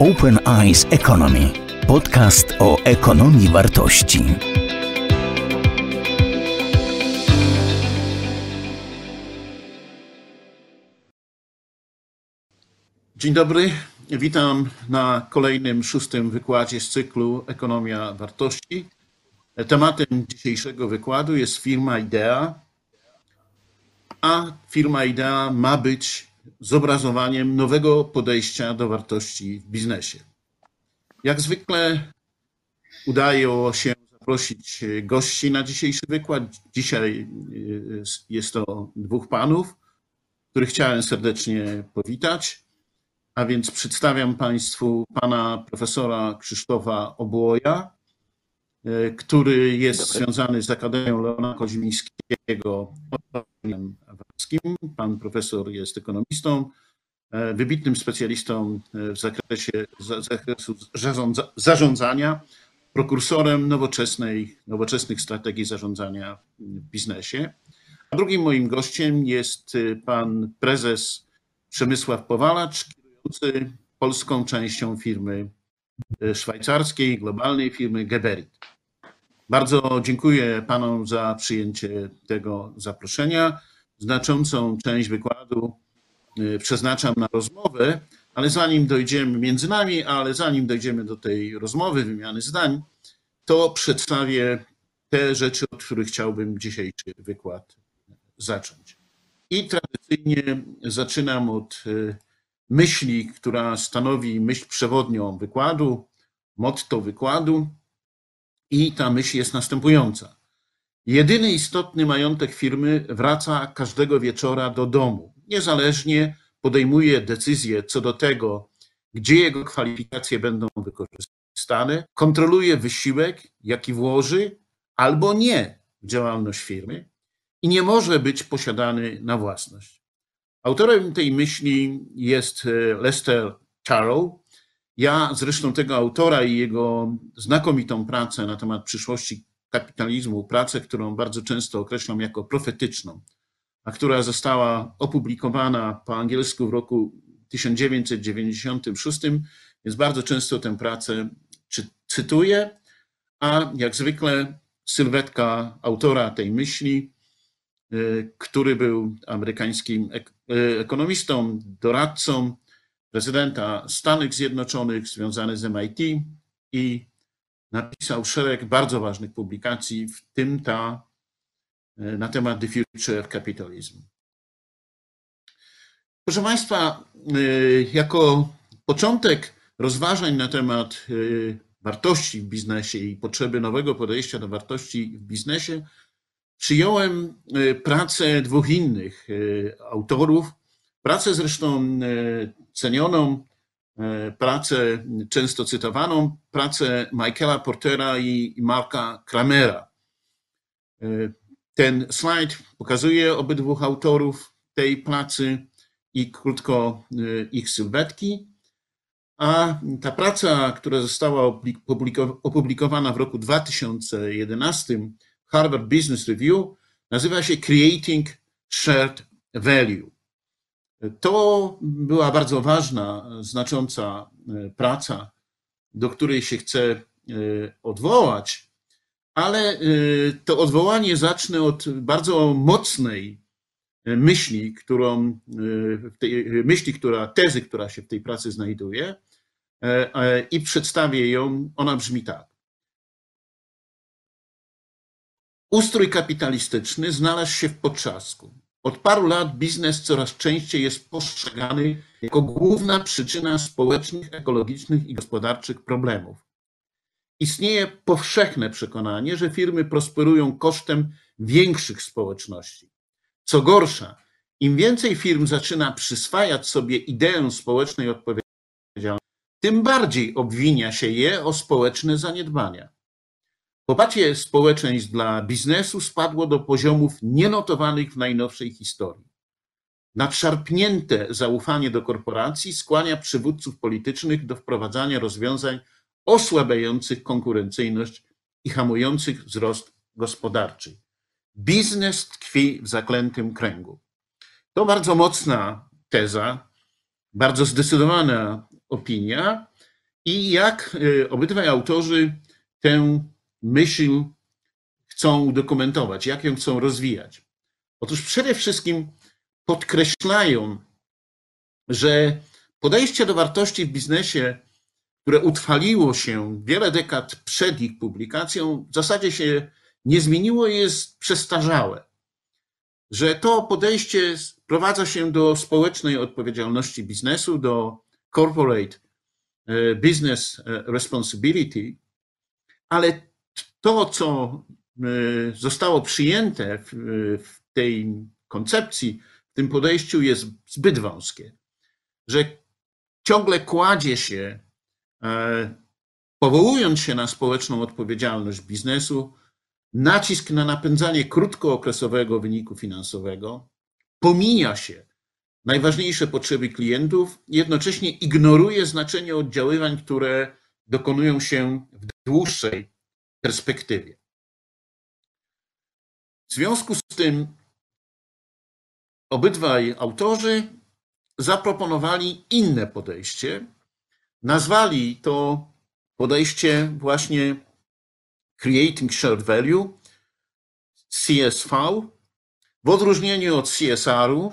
Open Eyes Economy. Podcast o ekonomii wartości. Dzień dobry. Witam na kolejnym szóstym wykładzie z cyklu Ekonomia Wartości. Tematem dzisiejszego wykładu jest firma IDEA, a firma IDEA ma być zobrazowaniem nowego podejścia do wartości w biznesie. Jak zwykle udaje się zaprosić gości na dzisiejszy wykład. Dzisiaj jest to dwóch panów, których chciałem serdecznie powitać. A więc przedstawiam Państwu pana profesora Krzysztofa Obłoja, który jest Dobry. związany z Akademią Leona Koźmińskiego Pan profesor jest ekonomistą, e, wybitnym specjalistą e, w zakresie za- zakresu zarządza- zarządzania, prokursorem nowoczesnej, nowoczesnych strategii zarządzania w biznesie. A drugim moim gościem jest e, pan prezes Przemysław Powalacz, kierujący polską częścią firmy e, szwajcarskiej, globalnej firmy Geberit. Bardzo dziękuję panom za przyjęcie tego zaproszenia. Znaczącą część wykładu y, przeznaczam na rozmowę, ale zanim dojdziemy między nami, ale zanim dojdziemy do tej rozmowy, wymiany zdań, to przedstawię te rzeczy, od których chciałbym dzisiejszy wykład zacząć. I tradycyjnie zaczynam od y, myśli, która stanowi myśl przewodnią wykładu, motto wykładu. I ta myśl jest następująca. Jedyny istotny majątek firmy wraca każdego wieczora do domu. Niezależnie podejmuje decyzje co do tego, gdzie jego kwalifikacje będą wykorzystane, kontroluje wysiłek, jaki włoży albo nie w działalność firmy i nie może być posiadany na własność. Autorem tej myśli jest e, Lester Charrow, ja zresztą tego autora i jego znakomitą pracę na temat przyszłości kapitalizmu, pracę, którą bardzo często określam jako profetyczną, a która została opublikowana po angielsku w roku 1996, więc bardzo często tę pracę cytuję, a jak zwykle sylwetka autora tej myśli, który był amerykańskim y, ekonomistą, doradcą, prezydenta Stanów Zjednoczonych, związany z MIT i napisał szereg bardzo ważnych publikacji, w tym ta e, na temat The Future Capitalism. Proszę Państwa, jako początek rozważań na temat wartości w biznesie i potrzeby nowego podejścia do wartości w biznesie, przyjąłem e, pracę dwóch innych e, autorów, pracę zresztą e, cenioną, pracę często cytowaną, pracę Michaela Portera i Marka Kramera. Ten slajd pokazuje obydwu autorów tej pracy i krótko ich sylwetki. A ta praca, która została opublikowana w roku 2011 w Harvard Business Review, nazywa się Creating Shared Value. To była bardzo ważna, znacząca e, praca, do której się chcę e, odwołać, ale e, to odwołanie zacznę od bardzo mocnej myśli, którą, myśli, która, tezy, która się w tej pracy znajduje i przedstawię ją. Ona brzmi tak. Ustrój kapitalistyczny znalazł się w potrzasku. Od paru lat biznes coraz częściej jest postrzegany jako główna przyczyna społecznych, ekologicznych i gospodarczych problemów. Istnieje powszechne przekonanie, że firmy prosperują kosztem większych społeczności. Co gorsza, im więcej firm zaczyna przyswajać sobie ideę społecznej odpowiedzialności, tym bardziej obwinia się je o społeczne zaniedbania. Poparcie społeczeństw dla biznesu spadło do poziomów nienotowanych w najnowszej historii. Nadszarpnięte zaufanie do korporacji skłania przywódców politycznych do wprowadzania rozwiązań osłabiających konkurencyjność i hamujących wzrost gospodarczy. Biznes tkwi w zaklętym kręgu. To bardzo mocna teza, bardzo zdecydowana opinia, i jak e, obydwaj autorzy tę myśl chcą dokumentować, jak ją chcą rozwijać. Otóż przede wszystkim podkreślają, że podejście do wartości w biznesie, które utrwaliło się wiele dekad przed ich publikacją, w zasadzie się nie zmieniło jest przestarzałe. Że to podejście sprowadza się do społecznej odpowiedzialności biznesu, do corporate e, business e, responsibility, ale to, co e, zostało przyjęte w tej koncepcji, w tym podejściu jest zbyt wąskie, że ciągle kładzie się, powołując się na społeczną odpowiedzialność biznesu, nacisk na napędzanie krótkookresowego wyniku finansowego, pomija się najważniejsze potrzeby klientów, jednocześnie ignoruje znaczenie oddziaływań, które dokonują się w dłuższej perspektywie. W związku z tym obydwaj autorzy zaproponowali inne podejście. Nazwali to podejście właśnie Creating Shared Value, CSV, w odróżnieniu od CSR-u.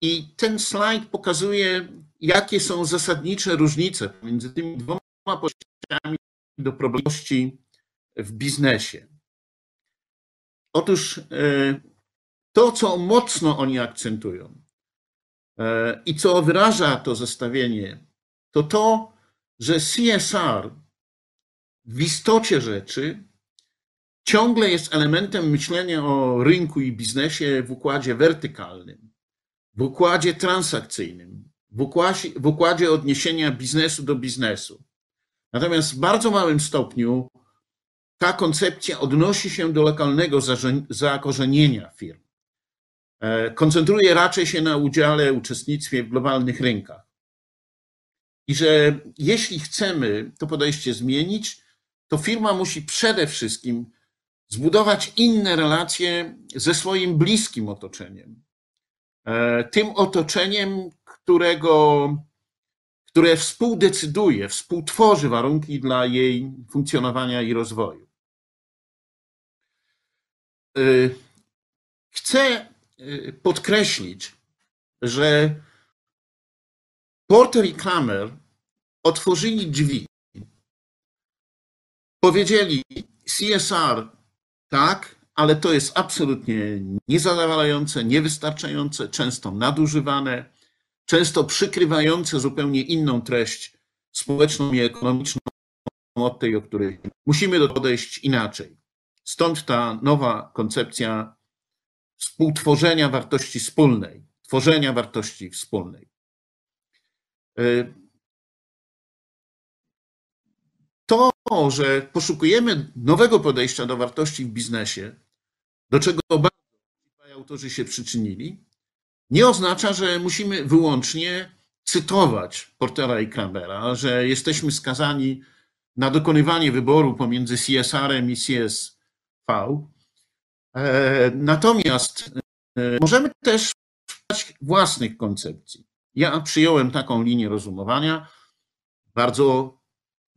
I ten slajd pokazuje, jakie są zasadnicze różnice pomiędzy tymi dwoma podejściami do problemności w biznesie. Otóż e, to, co mocno oni akcentują e, i co wyraża to zestawienie, to to, że CSR w istocie rzeczy ciągle jest elementem myślenia o rynku i biznesie w układzie wertykalnym, w układzie transakcyjnym, w układzie, w układzie odniesienia biznesu do biznesu. Natomiast w bardzo małym stopniu ta koncepcja odnosi się do lokalnego zakorzenienia firm. E, koncentruje raczej się na udziale, uczestnictwie w globalnych rynkach. I że jeśli chcemy to podejście zmienić, to firma musi przede wszystkim zbudować inne relacje ze swoim bliskim otoczeniem. E, tym otoczeniem, którego, które współdecyduje, współtworzy warunki dla jej funkcjonowania i rozwoju. E, chcę e, podkreślić, że Porter i Kramer otworzyli drzwi. Powiedzieli, CSR tak, ale to jest absolutnie niezadowalające, niewystarczające, często nadużywane, często przykrywające zupełnie inną treść społeczną i ekonomiczną od tej, o której musimy podejść inaczej. Stąd ta nowa koncepcja współtworzenia wartości wspólnej, tworzenia wartości wspólnej. Y, to, że poszukujemy nowego podejścia do wartości w biznesie, do czego bardzo autorzy się przyczynili, nie oznacza, że musimy wyłącznie cytować Portera i Krambera, że jesteśmy skazani na dokonywanie wyboru pomiędzy CSR-em i CSV. E, natomiast e, możemy też szukać własnych koncepcji. Ja przyjąłem taką linię rozumowania, bardzo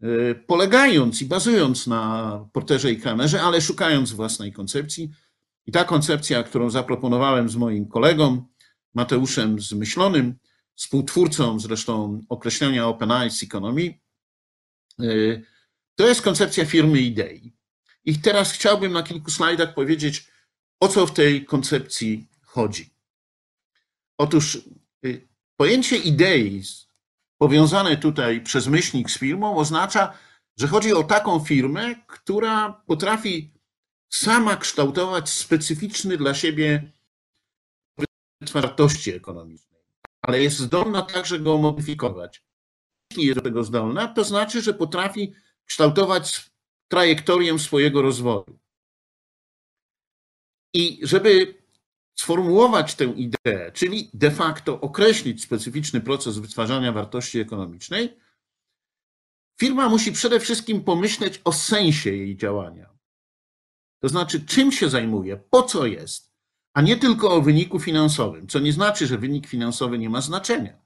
E, polegając i bazując na Porterze i Kramerze, ale szukając własnej koncepcji. I ta koncepcja, którą zaproponowałem z moim kolegą Mateuszem Zmyślonym, współtwórcą zresztą określenia Open Eyes Economy, to jest koncepcja firmy idei. I teraz chciałbym na kilku slajdach powiedzieć, o co w tej koncepcji chodzi. Otóż e, pojęcie idei powiązane tutaj przez myślnik z firmą oznacza, że chodzi o taką firmę, która potrafi sama kształtować specyficzny dla siebie wartości ekonomicznej, ale jest zdolna także go modyfikować. Jeśli jest do tego zdolna, to znaczy, że potrafi kształtować trajektorię swojego rozwoju. I żeby sformułować tę ideę, czyli de facto określić specyficzny proces wytwarzania wartości ekonomicznej, firma musi przede wszystkim pomyśleć o sensie jej działania. To znaczy, czym się zajmuje, po co jest, a nie tylko o wyniku finansowym, co nie znaczy, że wynik finansowy nie ma znaczenia.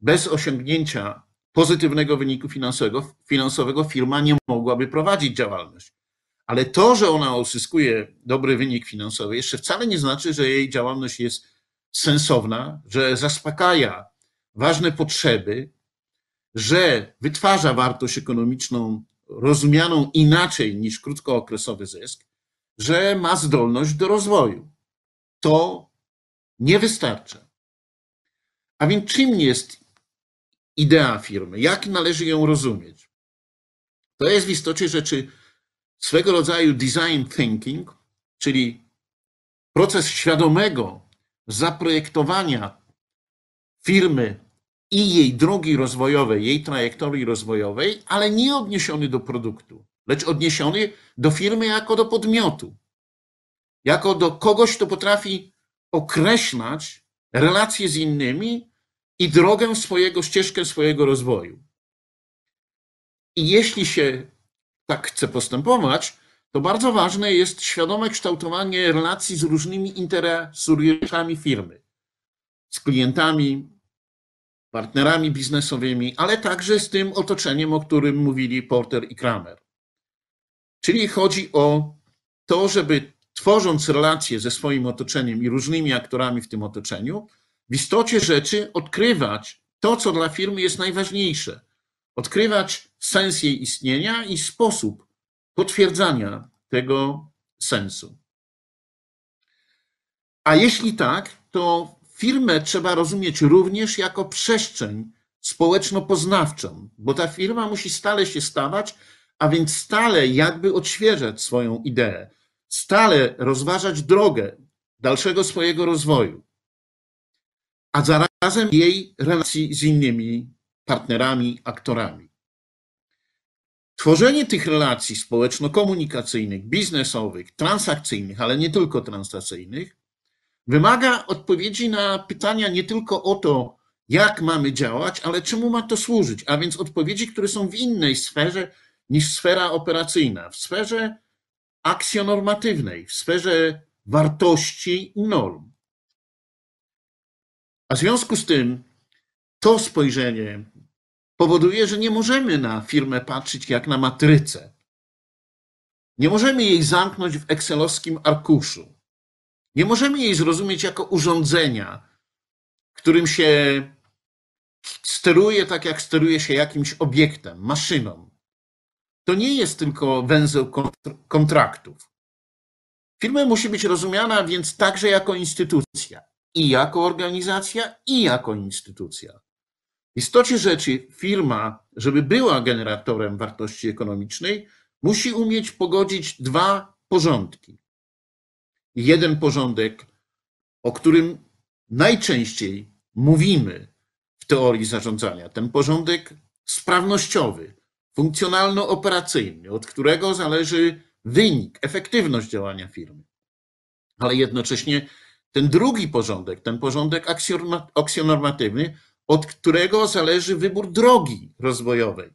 Bez osiągnięcia pozytywnego wyniku finansowego, finansowego firma nie mogłaby prowadzić działalność. Ale to, że ona uzyskuje dobry wynik finansowy, jeszcze wcale nie znaczy, że jej działalność jest sensowna, że zaspokaja ważne potrzeby, że wytwarza wartość ekonomiczną rozumianą inaczej niż krótkookresowy zysk, że ma zdolność do rozwoju. To nie wystarcza. A więc czym jest idea firmy? Jak należy ją rozumieć? To jest w istocie rzeczy swego rodzaju design thinking, czyli proces świadomego zaprojektowania firmy i jej drogi rozwojowej, jej trajektorii rozwojowej, ale nie odniesiony do produktu, lecz odniesiony do firmy jako do podmiotu, jako do kogoś, kto potrafi określać relacje z innymi i drogę swojego, ścieżkę swojego rozwoju. I jeśli się tak chce postępować, to bardzo ważne jest świadome kształtowanie relacji z różnymi interesariuszami firmy, z klientami, partnerami biznesowymi, ale także z tym otoczeniem, o którym mówili Porter i Kramer. Czyli chodzi o to, żeby tworząc relacje ze swoim otoczeniem i różnymi aktorami w tym otoczeniu, w istocie rzeczy odkrywać to, co dla firmy jest najważniejsze. Odkrywać sens jej istnienia i sposób potwierdzania tego sensu. A jeśli tak, to firmę trzeba rozumieć również jako przestrzeń społeczno-poznawczą, bo ta firma musi stale się stawać, a więc stale jakby odświeżać swoją ideę, stale rozważać drogę dalszego swojego rozwoju, a zarazem jej relacji z innymi partnerami, aktorami. Tworzenie tych relacji społeczno-komunikacyjnych, biznesowych, transakcyjnych, ale nie tylko transakcyjnych, wymaga odpowiedzi na pytania nie tylko o to, jak mamy działać, ale czemu ma to służyć, a więc odpowiedzi, które są w innej sferze niż sfera operacyjna, w sferze akcjonormatywnej, w sferze wartości i norm. A w związku z tym to spojrzenie powoduje, że nie możemy na firmę patrzeć jak na matrycę. Nie możemy jej zamknąć w excelowskim arkuszu. Nie możemy jej zrozumieć jako urządzenia, którym się steruje tak, jak steruje się jakimś obiektem, maszyną. To nie jest tylko węzeł kontraktów. Firma musi być rozumiana więc także jako instytucja, i jako organizacja, i jako instytucja. W istocie rzeczy firma, żeby była generatorem wartości ekonomicznej, musi umieć pogodzić dwa porządki jeden porządek, o którym najczęściej mówimy w teorii zarządzania. Ten porządek sprawnościowy, funkcjonalno-operacyjny, od którego zależy wynik, efektywność działania firmy. Ale jednocześnie ten drugi porządek, ten porządek aksjonormatywny, od którego zależy wybór drogi rozwojowej,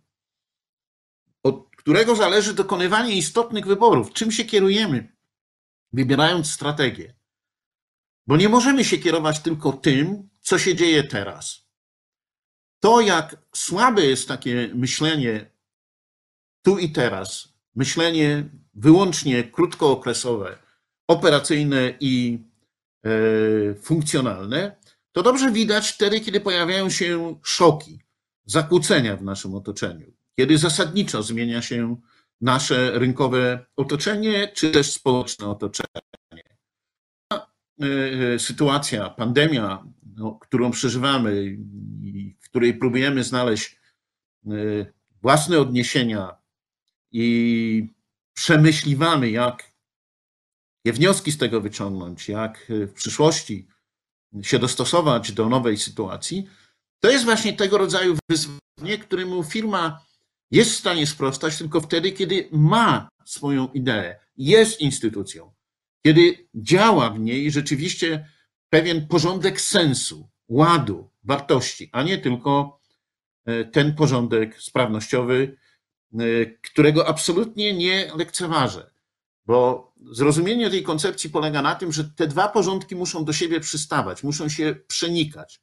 od którego zależy dokonywanie istotnych wyborów, czym się kierujemy wybierając strategię. Bo nie możemy się kierować tylko tym, co się dzieje teraz. To, jak słabe jest takie myślenie tu i teraz, myślenie wyłącznie krótkookresowe, operacyjne i funkcjonalne, to dobrze widać wtedy, kiedy pojawiają się szoki, zakłócenia w naszym otoczeniu, kiedy zasadniczo zmienia się nasze rynkowe otoczenie, czy też społeczne otoczenie. E, sytuacja, pandemia, no, którą przeżywamy i w której próbujemy znaleźć e, własne odniesienia i przemyśliwamy, jak je wnioski z tego wyciągnąć, jak w przyszłości się dostosować do nowej sytuacji, to jest właśnie tego rodzaju wyzwanie, któremu firma jest w stanie sprostać tylko wtedy, kiedy ma swoją ideę, jest instytucją, kiedy działa w niej rzeczywiście pewien porządek sensu, ładu, wartości, a nie tylko e, ten porządek sprawnościowy, e, którego absolutnie nie lekceważę. Bo zrozumienie tej koncepcji polega na tym, że te dwa porządki muszą do siebie przystawać, muszą się przenikać.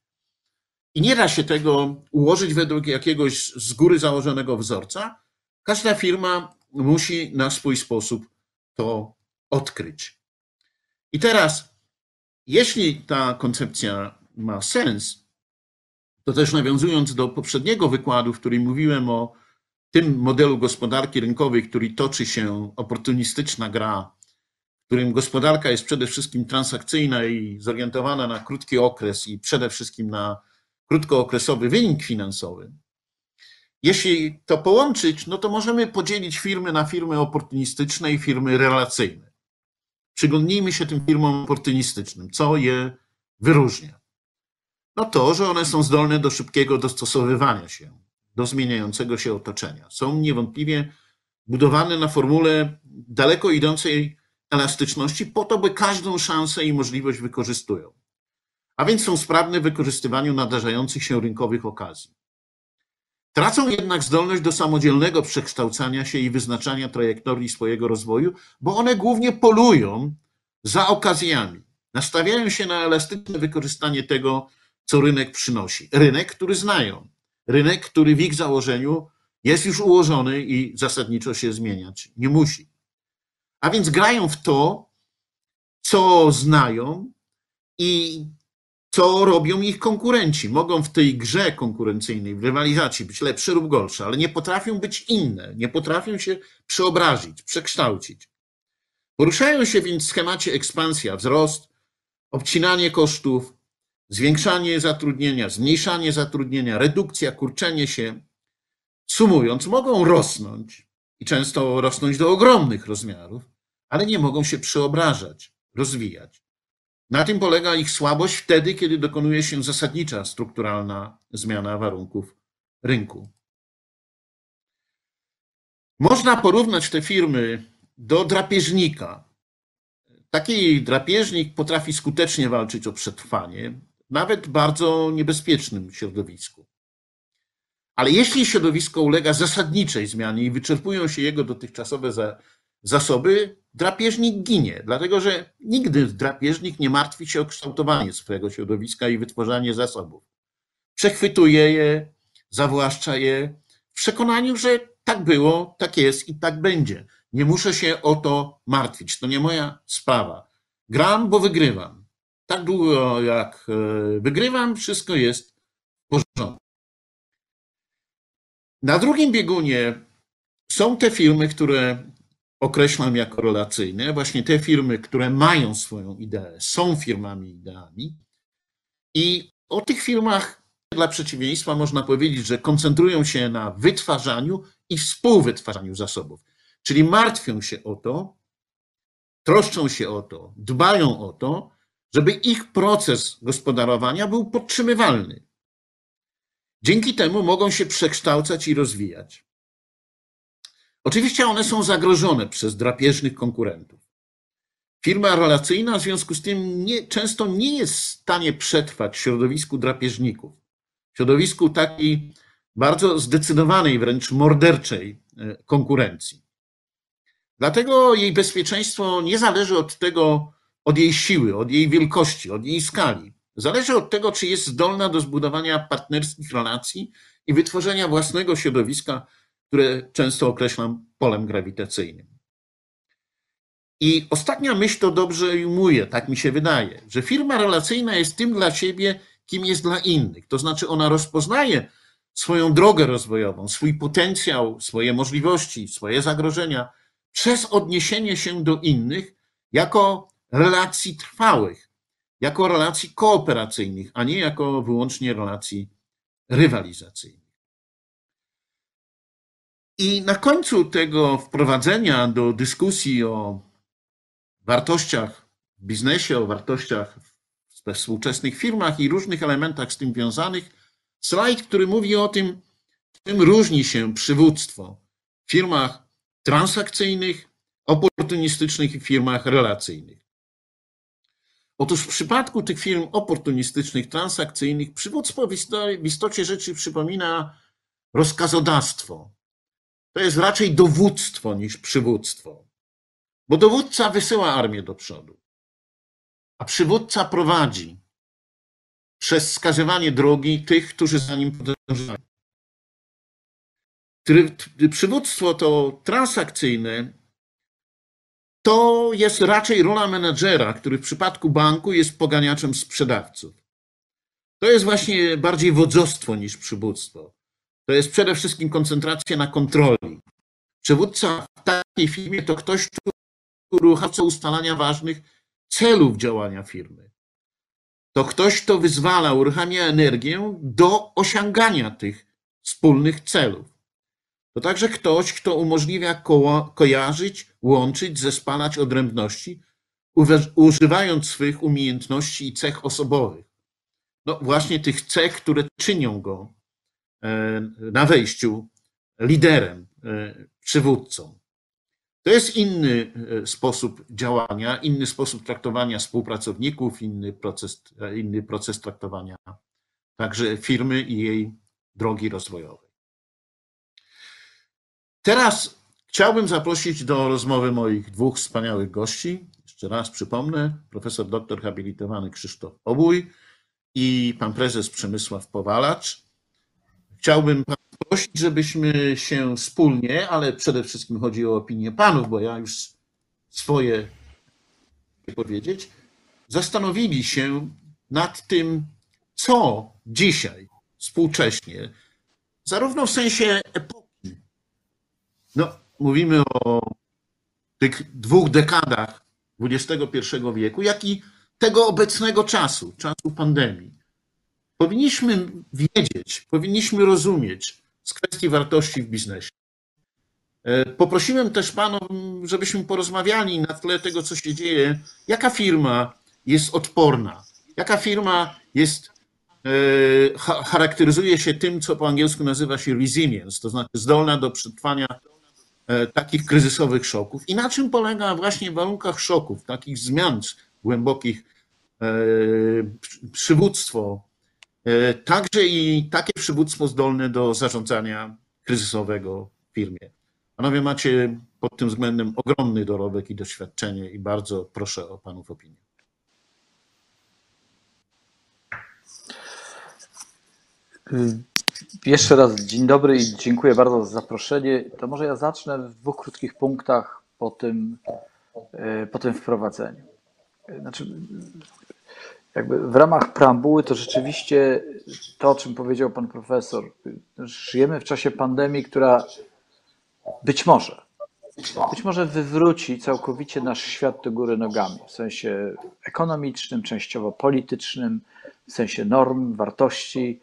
i nie da się tego ułożyć według jakiegoś z góry założonego wzorca. Każda firma musi na swój sposób to odkryć. I teraz, jeśli ta koncepcja ma sens, to też nawiązując do poprzedniego wykładu, w którym mówiłem o tym modelu gospodarki rynkowej, który toczy się oportunistyczna gra, którym gospodarka jest przede wszystkim transakcyjna i zorientowana na krótki okres i przede wszystkim na krótkookresowy wynik finansowy. Jeśli to połączyć, no to możemy podzielić firmy na firmy oportunistyczne i firmy relacyjne. Przyglądnijmy się tym firmom oportunistycznym. Co je wyróżnia? No to, że one są zdolne do szybkiego dostosowywania się do zmieniającego się otoczenia. Są niewątpliwie budowane na formule daleko idącej elastyczności po to, by każdą szansę i możliwość wykorzystują. A więc są sprawne w wykorzystywaniu nadarzających się rynkowych okazji. Tracą jednak zdolność do samodzielnego przekształcania się i wyznaczania trajektorii swojego rozwoju, bo one głównie polują za okazjami. Nastawiają się na elastyczne wykorzystanie tego, co rynek przynosi. Rynek, który znają, rynek, który w ich założeniu jest już ułożony i zasadniczo się zmieniać nie musi. A więc grają w to, co znają i co robią ich konkurenci. Mogą w tej grze konkurencyjnej, w rywalizacji być lepsze lub gorsze, ale nie potrafią być inne, nie potrafią się przeobrazić, przekształcić. Poruszają się więc w schemacie ekspansja, wzrost, obcinanie kosztów, zwiększanie zatrudnienia, zmniejszanie zatrudnienia, redukcja, kurczenie się. Sumując, mogą rosnąć i często rosnąć do ogromnych rozmiarów, ale nie mogą się przeobrażać, rozwijać. Na tym polega ich słabość wtedy, kiedy dokonuje się zasadnicza strukturalna zmiana warunków rynku. Można porównać te firmy do drapieżnika. Taki drapieżnik potrafi skutecznie walczyć o przetrwanie, nawet w bardzo niebezpiecznym środowisku. Ale jeśli środowisko ulega zasadniczej zmianie i wyczerpują się jego dotychczasowe zasoby, drapieżnik ginie, dlatego że nigdy drapieżnik nie martwi się o kształtowanie swojego środowiska i wytwarzanie zasobów. Przechwytuje je, zawłaszcza je w przekonaniu, że tak było, tak jest i tak będzie. Nie muszę się o to martwić, to nie moja sprawa. Gram, bo wygrywam. Tak długo jak e, wygrywam, wszystko jest w porządku. Na drugim biegunie są te firmy, które określam jako relacyjne, właśnie te firmy, które mają swoją ideę, są firmami ideami. I o tych firmach dla przeciwieństwa można powiedzieć, że koncentrują się na wytwarzaniu i współwytwarzaniu zasobów. Czyli martwią się o to, troszczą się o to, dbają o to, żeby ich proces gospodarowania był podtrzymywalny. Dzięki temu mogą się przekształcać i rozwijać. Oczywiście one są zagrożone przez drapieżnych konkurentów. Firma relacyjna w związku z tym nie, często nie jest w stanie przetrwać w środowisku drapieżników, w środowisku takiej bardzo zdecydowanej, wręcz morderczej e, konkurencji. Dlatego jej bezpieczeństwo nie zależy od tego, od jej siły, od jej wielkości, od jej skali. Zależy od tego, czy jest zdolna do zbudowania partnerskich relacji i wytworzenia własnego środowiska, które często określam polem grawitacyjnym. I ostatnia myśl to dobrze ujmuje, tak mi się wydaje, że firma relacyjna jest tym dla siebie, kim jest dla innych. To znaczy, ona rozpoznaje swoją drogę rozwojową, swój potencjał, swoje możliwości, swoje zagrożenia przez odniesienie się do innych jako relacji trwałych, jako relacji kooperacyjnych, a nie jako wyłącznie relacji rywalizacyjnych. I na końcu tego wprowadzenia do dyskusji o wartościach w biznesie, o wartościach we współczesnych firmach i różnych elementach z tym związanych, slajd, który mówi o tym, czym różni się przywództwo w firmach transakcyjnych, oportunistycznych i firmach relacyjnych. Otóż w przypadku tych firm oportunistycznych, transakcyjnych, przywództwo w istocie rzeczy przypomina rozkazodawstwo. To jest raczej dowództwo niż przywództwo. Bo dowódca wysyła armię do przodu, a przywódca prowadzi. przez wskazywanie drogi tych, którzy za nim podążają. Przywództwo to transakcyjne to jest raczej rola menedżera, który w przypadku banku jest poganiaczem sprzedawców. To jest właśnie bardziej wodzostwo niż przywództwo. To jest przede wszystkim koncentracja na kontroli. Przywódca w takiej firmie to ktoś, kto uruchamia ustalania ważnych celów działania firmy. To ktoś, kto wyzwala, uruchamia energię do osiągania tych wspólnych celów. To także ktoś, kto umożliwia ko kojarzyć, łączyć, zespalać odrębności, używając swych umiejętności i cech osobowych. No właśnie tych cech, które czynią go e, na wejściu liderem, e, przywódcą. To jest inny e, sposób działania, inny sposób traktowania współpracowników, inny proces, inny proces traktowania także firmy i jej drogi rozwojowej. Teraz chciałbym zaprosić do rozmowy moich dwóch wspaniałych gości. Jeszcze raz przypomnę, profesor doktor habilitowany Krzysztof Obój i pan prezes Przemysław Powalacz. Chciałbym prosić, żebyśmy się wspólnie, ale przede wszystkim chodzi o opinię panów, bo ja już swoje powiedzieć, zastanowili się nad tym, co dzisiaj współcześnie, zarówno w sensie epoki, no, mówimy o tych dwóch dekadach XXI wieku, jak i tego obecnego czasu, czasu pandemii. Powinniśmy wiedzieć, powinniśmy rozumieć z kwestii wartości w biznesie. E, poprosiłem też panów, żebyśmy porozmawiali na tle tego, co się dzieje, jaka firma jest odporna, jaka firma jest, e, charakteryzuje się tym, co po angielsku nazywa się resilience, to znaczy zdolna do przetrwania takich kryzysowych szoków i na czym polega właśnie w warunkach szoków, takich zmian głębokich, e, przywództwo, e, także i takie przywództwo zdolne do zarządzania kryzysowego w firmie. Panowie macie pod tym względem ogromny dorobek i doświadczenie i bardzo proszę o panów opinię. Jeszcze raz dzień dobry i dziękuję bardzo za zaproszenie. To może ja zacznę w dwóch krótkich punktach po tym, e, po tym wprowadzeniu. Znaczy, jakby w ramach preambuły to rzeczywiście to, o czym powiedział pan profesor. Żyjemy w czasie pandemii, która być może, być może wywróci całkowicie nasz świat do góry nogami w sensie ekonomicznym, częściowo politycznym, w sensie norm, wartości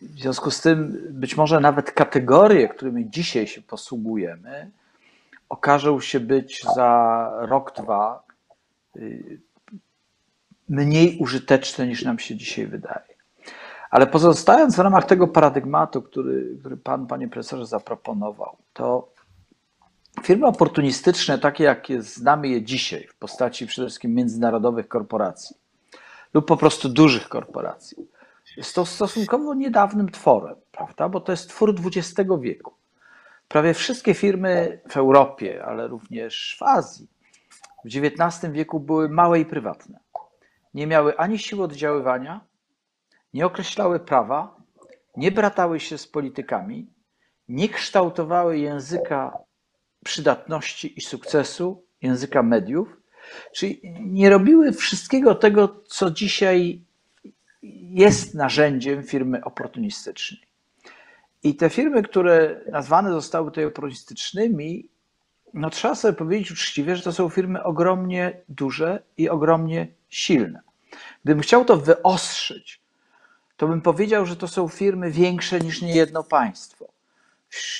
w związku z tym być może nawet kategorie, którymi dzisiaj się posługujemy, okażą się być za rok, dwa y, mniej użyteczne niż nam się dzisiaj wydaje. Ale pozostając w ramach tego paradygmatu, który, który Pan, Panie Profesorze, zaproponował, to firmy oportunistyczne, takie jakie znamy je dzisiaj, w postaci przede wszystkim międzynarodowych korporacji lub po prostu dużych korporacji, stosunkowo niedawnym tworem, prawda? Bo to jest twór XX wieku. Prawie wszystkie firmy w Europie, ale również w Azji w XIX wieku były małe i prywatne. Nie miały ani siły oddziaływania, nie określały prawa, nie bratały się z politykami, nie kształtowały języka przydatności i sukcesu, języka mediów, czyli nie robiły wszystkiego tego, co dzisiaj jest narzędziem firmy oportunistycznej. I te firmy, które nazwane zostały tutaj oportunistycznymi, no trzeba sobie powiedzieć uczciwie, że to są firmy ogromnie duże i ogromnie silne. Gdybym chciał to wyostrzyć, to bym powiedział, że to są firmy większe niż niejedno państwo.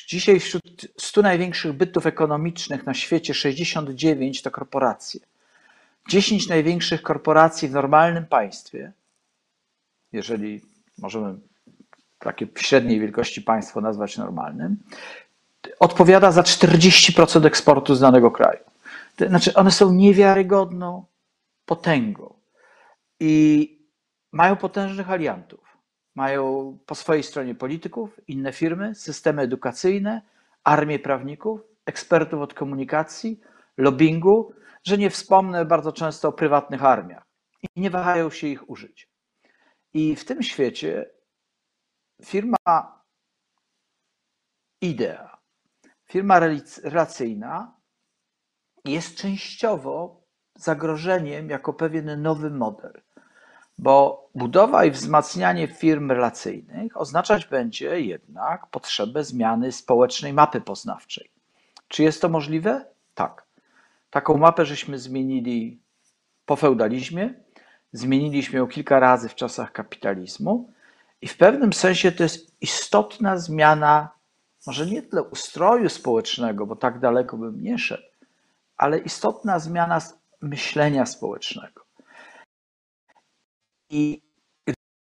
Dzisiaj wśród 100 największych bytów ekonomicznych na świecie 69 to korporacje. 10 największych korporacji w normalnym państwie jeżeli możemy takie średniej wielkości państwo nazwać normalnym, odpowiada za 40% eksportu z danego kraju. To znaczy, one są niewiarygodną potęgą i mają potężnych aliantów. Mają po swojej stronie polityków, inne firmy, systemy edukacyjne, armię prawników, ekspertów od komunikacji, lobbingu, że nie wspomnę bardzo często o prywatnych armiach i nie wahają się ich użyć. I w tym świecie firma Idea, firma relacyjna jest częściowo zagrożeniem jako pewien nowy model, bo budowa i wzmacnianie firm relacyjnych oznaczać będzie jednak potrzebę zmiany społecznej mapy poznawczej. Czy jest to możliwe? Tak. Taką mapę żeśmy zmienili po feudalizmie, zmieniliśmy ją kilka razy w czasach kapitalizmu i w pewnym sensie to jest istotna zmiana, może nie tyle ustroju społecznego, bo tak daleko bym nie szedł, ale istotna zmiana myślenia społecznego. I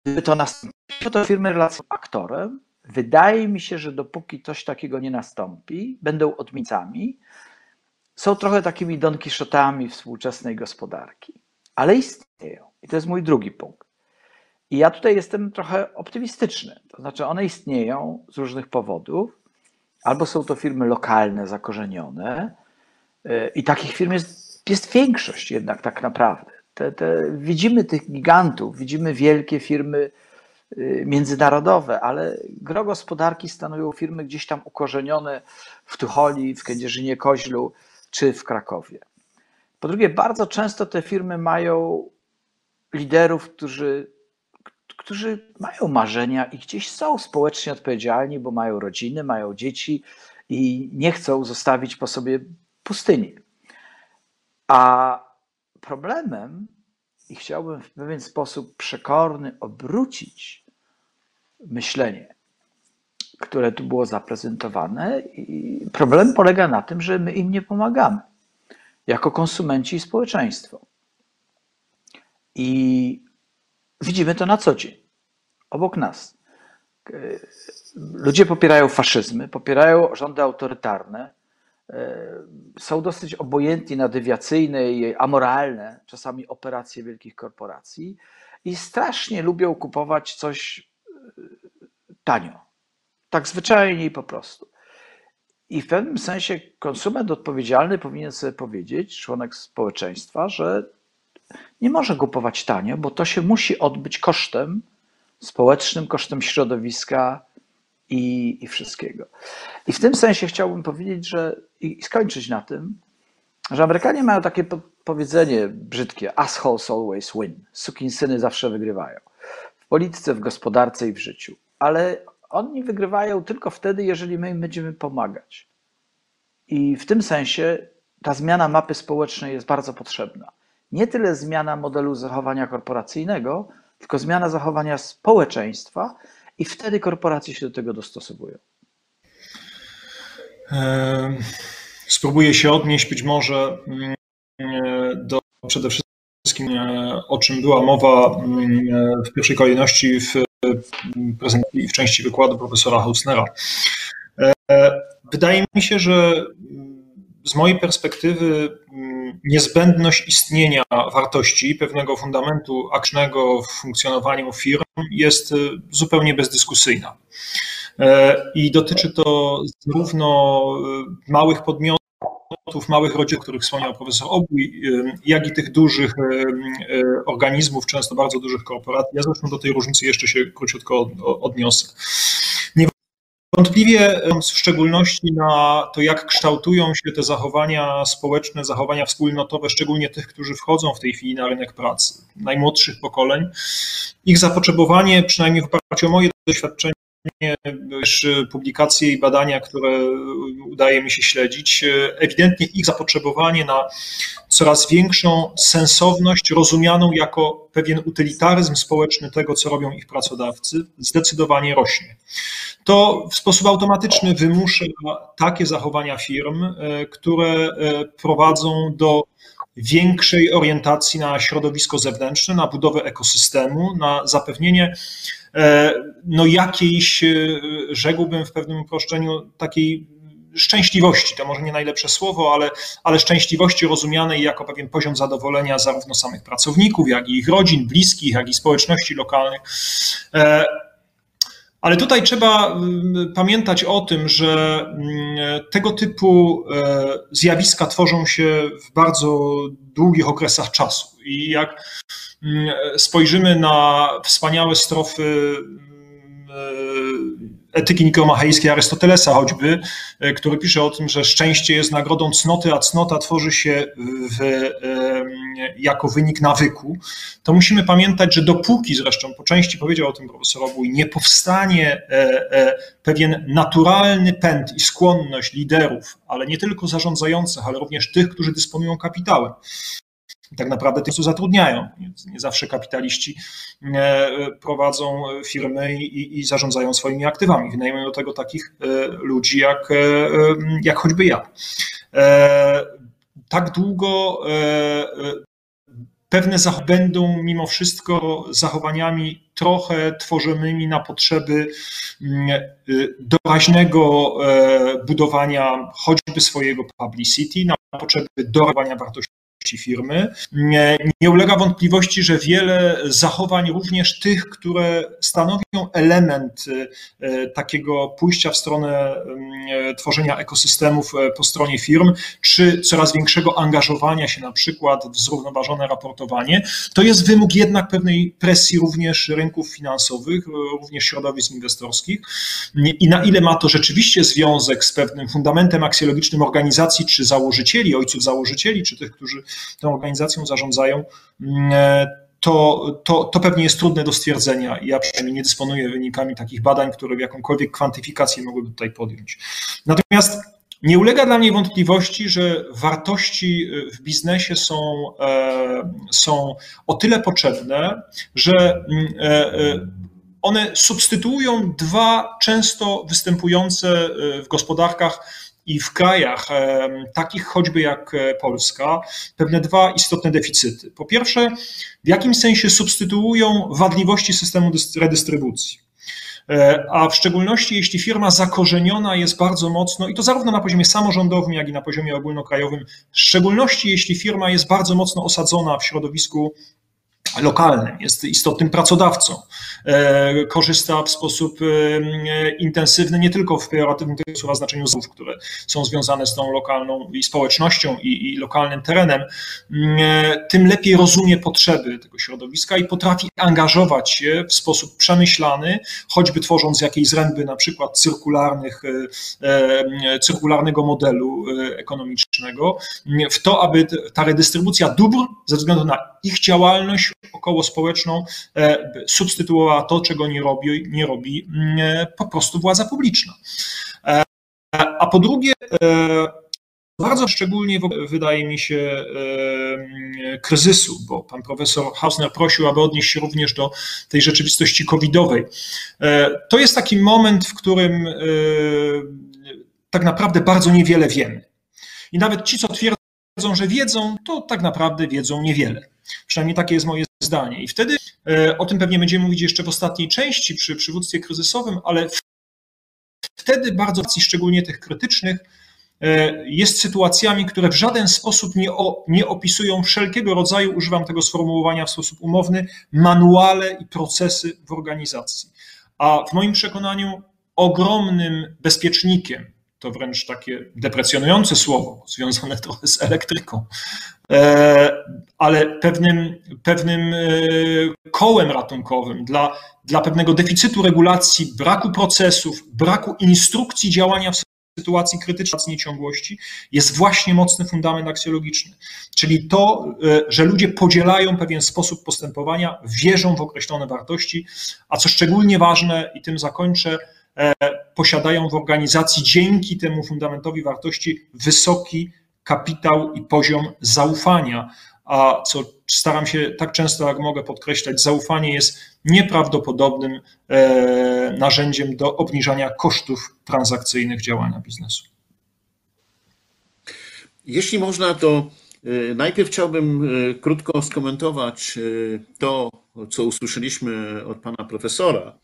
gdyby to nastąpiło, to firmy relacją aktorem, wydaje mi się, że dopóki coś takiego nie nastąpi, będą odmicami, są trochę takimi Don Quixotami współczesnej gospodarki, ale istnieją. I to jest mój drugi punkt. I ja tutaj jestem trochę optymistyczny. To znaczy, one istnieją z różnych powodów. Albo są to firmy lokalne, zakorzenione, y, i takich firm jest, jest większość jednak tak naprawdę. Te, te, widzimy tych gigantów, widzimy wielkie firmy y, międzynarodowe, ale gro gospodarki stanowią firmy gdzieś tam ukorzenione w Tucholi, w Kędzierzynie Koźlu czy w Krakowie. Po drugie, bardzo często te firmy mają liderów, którzy, którzy mają marzenia i gdzieś są społecznie odpowiedzialni, bo mają rodziny, mają dzieci i nie chcą zostawić po sobie pustyni. A problemem, i chciałbym w pewien sposób przekorny obrócić myślenie, które tu było zaprezentowane, i problem polega na tym, że my im nie pomagamy jako konsumenci i społeczeństwo. I widzimy to na co dzień, obok nas. Ludzie popierają faszyzmy, popierają rządy autorytarne, są dosyć obojętni na dewiacyjne i amoralne czasami operacje wielkich korporacji i strasznie lubią kupować coś tanio. Tak zwyczajnie i po prostu. I w pewnym sensie konsument odpowiedzialny powinien sobie powiedzieć, członek społeczeństwa, że nie może kupować tanio, bo to się musi odbyć kosztem społecznym, kosztem środowiska i, i wszystkiego. I w tym sensie chciałbym powiedzieć, że i skończyć na tym, że Amerykanie mają takie powiedzenie brzydkie: assholes always win. Sukinsyny zawsze wygrywają. W polityce, w gospodarce i w życiu. Ale oni wygrywają tylko wtedy, jeżeli my im będziemy pomagać. I w tym sensie ta zmiana mapy społecznej jest bardzo potrzebna nie tyle zmiana modelu zachowania korporacyjnego, tylko zmiana zachowania społeczeństwa i wtedy korporacje się do tego dostosowują. Spróbuję się odnieść być może mm, do przede wszystkim, o czym była mowa mm, w pierwszej kolejności w, w części wykładu profesora Hausnera. E, wydaje mi się, że z mojej perspektywy mm, niezbędność istnienia wartości, pewnego fundamentu aktywnego w funkcjonowaniu firm jest y, zupełnie bezdyskusyjna. E, I dotyczy to zarówno y, małych podmiotów, małych rodzin, o których wspomniał profesor Obój, y, jak i tych dużych organizmów, często bardzo dużych korporacji. Ja zresztą do tej różnicy jeszcze się króciutko odniosę. Wątpliwie w szczególności na to, jak kształtują się te zachowania społeczne, zachowania wspólnotowe, szczególnie tych, którzy wchodzą w tej chwili na rynek pracy, najmłodszych pokoleń, ich zapotrzebowanie, przynajmniej w oparciu o moje doświadczenie, już publikacje i badania, które udaje mi się śledzić, ewidentnie ich zapotrzebowanie na coraz większą sensowność, rozumianą jako pewien utylitaryzm społeczny tego, co robią ich pracodawcy, zdecydowanie rośnie. To w sposób automatyczny wymusza takie zachowania firm, e, które e, prowadzą do większej orientacji na środowisko zewnętrzne, na budowę ekosystemu, na zapewnienie no jakiejś, rzekłbym w pewnym uproszczeniu, takiej szczęśliwości, to może nie najlepsze słowo, ale, ale szczęśliwości rozumianej jako pewien poziom zadowolenia zarówno samych pracowników, jak i ich rodzin, bliskich, jak i społeczności lokalnych. E, ale tutaj trzeba mm, pamiętać o tym, że mm, tego typu e, zjawiska tworzą się w bardzo długich okresach czasu. I jak mm, spojrzymy na wspaniałe strofy mm, etyki nikomachejskiej Arystotelesa choćby, e, który pisze o tym, że szczęście jest nagrodą cnoty, a cnota tworzy się w, jako wynik nawyku, to musimy pamiętać, że dopóki zresztą po części powiedział o tym profesor Obój, nie powstanie e, e, pewien naturalny pęd i skłonność liderów, ale nie tylko zarządzających, ale również tych, którzy dysponują kapitałem, tak naprawdę tych, co zatrudniają. Nie zawsze kapitaliści e, prowadzą firmy i, i zarządzają swoimi aktywami. Wynajmują do tego takich e, ludzi jak, e, jak choćby ja. Tak długo pewne będą mimo wszystko zachowaniami trochę tworzonymi na potrzeby doraźnego budowania choćby swojego publicity, na potrzeby dorawania wartości firmy. Nie, nie ulega wątpliwości, że wiele zachowań, również tych, które stanowią element e, takiego pójścia w stronę e, tworzenia ekosystemów e, po stronie firm, czy coraz większego angażowania się na przykład w zrównoważone raportowanie, to jest wymóg jednak pewnej presji również rynków finansowych, również środowisk inwestorskich i na ile ma to rzeczywiście związek z pewnym fundamentem aksjologicznym organizacji, czy założycieli, ojców założycieli, czy tych, którzy tą organizacją zarządzają, mm, e, to, to, to pewnie jest trudne do stwierdzenia. Ja przynajmniej nie dysponuję wynikami takich badań, które jakąkolwiek kwantyfikację mogłyby tutaj podjąć. Natomiast nie ulega dla mnie wątpliwości, że wartości e, w biznesie są, e, są o tyle potrzebne, że mm, one substytuują dwa często występujące w gospodarkach i w krajach takich choćby jak e, Polska pewne dwa istotne deficyty. Po pierwsze, w jakim sensie substytuują wadliwości systemu redystrybucji. E, a w szczególności jeśli firma zakorzeniona jest bardzo mocno, i to zarówno na poziomie samorządowym, jak i na poziomie ogólnokrajowym, w szczególności jeśli firma jest bardzo mocno osadzona w środowisku lokalnym, jest istotnym pracodawcą, e, korzysta w sposób e, intensywny nie tylko w pejoratywnym tego słowa znaczeniu złów, które są związane z tą lokalną i społecznością i, i lokalnym terenem, e, tym lepiej rozumie potrzeby tego środowiska i potrafi angażować się w sposób przemyślany, choćby tworząc jakieś zręby na przykład cyrkularnych, cyrkularnego modelu ekonomicznego, w to, aby ta redystrybucja dóbr ze względu na ich działalność około społeczną e, substytuowała to, czego nie robi, nie robi mm, e, po prostu władza publiczna. E, a po drugie, bardzo szczególnie wydaje mi się kryzysu, bo pan profesor Hausner prosił, aby odnieść się również do tej rzeczywistości covidowej. To jest taki moment, w którym tak naprawdę bardzo niewiele wiemy. I nawet ci, co twierdzą, że wiedzą, to tak naprawdę wiedzą niewiele. Przynajmniej takie jest moje zdanie. I wtedy e, o tym pewnie będziemy mówić jeszcze w ostatniej części przy przywództwie kryzysowym, ale wtedy bardzo, szczególnie tych krytycznych, e, jest sytuacjami, które w żaden sposób nie, o, nie opisują wszelkiego rodzaju, używam tego sformułowania w sposób umowny, manuale i procesy w organizacji. A w moim przekonaniu ogromnym bezpiecznikiem, to wręcz takie deprecjonujące słowo, związane trochę z elektryką, E, ale pewnym, pewnym e, kołem ratunkowym dla, dla pewnego deficytu regulacji, braku procesów, braku instrukcji działania w sytuacji krytycznej nieciągłości jest właśnie mocny fundament aksjologiczny. Czyli to, e, że ludzie podzielają pewien sposób postępowania, wierzą w określone wartości, a co szczególnie ważne, i tym zakończę, posiadają w organizacji dzięki temu fundamentowi wartości wysoki kapitał i poziom zaufania. A co staram się tak często, jak mogę podkreślać, zaufanie jest nieprawdopodobnym e, narzędziem do obniżania kosztów transakcyjnych działania biznesu. Jeśli można, to e, najpierw chciałbym e, krótko skomentować to, co usłyszeliśmy od pana profesora.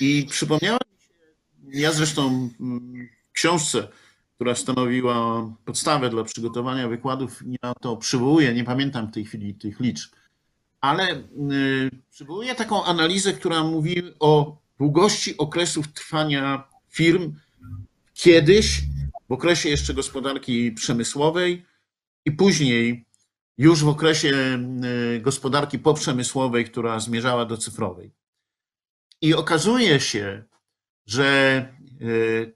I przypomniałem się, ja zresztą w książce która stanowiła podstawę dla przygotowania wykładów. Ja to przywołuję, nie pamiętam w tej chwili tych liczb, ale y, przywołuję taką analizę, która mówi o długości okresów trwania firm kiedyś, w okresie jeszcze gospodarki przemysłowej i później już w okresie gospodarki poprzemysłowej, która zmierzała do cyfrowej. I okazuje się, że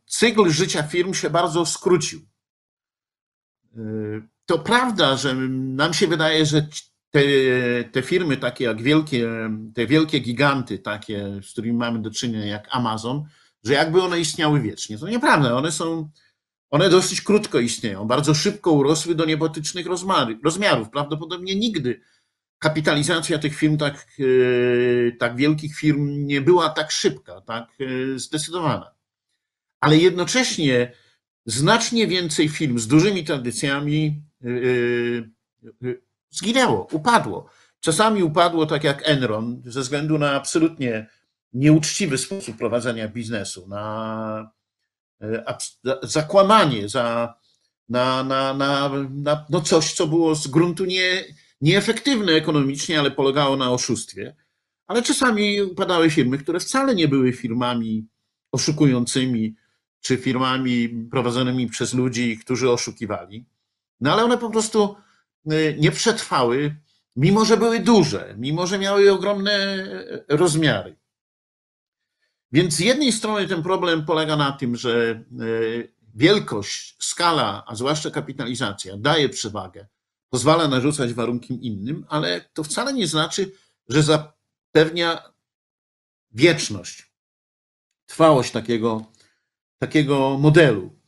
cykl życia firm się bardzo skrócił. To prawda, że nam się wydaje, że te, te firmy takie jak wielkie, te wielkie giganty, takie, z którymi mamy do czynienia, jak Amazon, że jakby one istniały wiecznie. To nieprawda. One są, one dosyć krótko istnieją. Bardzo szybko urosły do niebotycznych rozmiarów. Prawdopodobnie nigdy kapitalizacja tych firm, tak, e, tak wielkich firm, nie była tak szybka, tak e, zdecydowana. Ale jednocześnie znacznie więcej firm z dużymi tradycjami e, zginęło, upadło. Czasami upadło tak jak Enron, ze względu na absolutnie nieuczciwy sposób prowadzenia biznesu, na zakłamanie, za, na, na, na, na no coś, co było z gruntu nie, nieefektywne ekonomicznie, ale polegało na oszustwie. Ale czasami upadały firmy, które wcale nie były firmami oszukującymi, czy firmami prowadzonymi przez ludzi, którzy oszukiwali. No ale one po prostu y, nie przetrwały, mimo że były duże, mimo że miały ogromne rozmiary. Więc z jednej strony ten problem polega na tym, że y, wielkość, skala, a zwłaszcza kapitalizacja daje przewagę pozwala narzucać warunki innym, ale to wcale nie znaczy, że zapewnia wieczność, trwałość takiego, takiego modelu.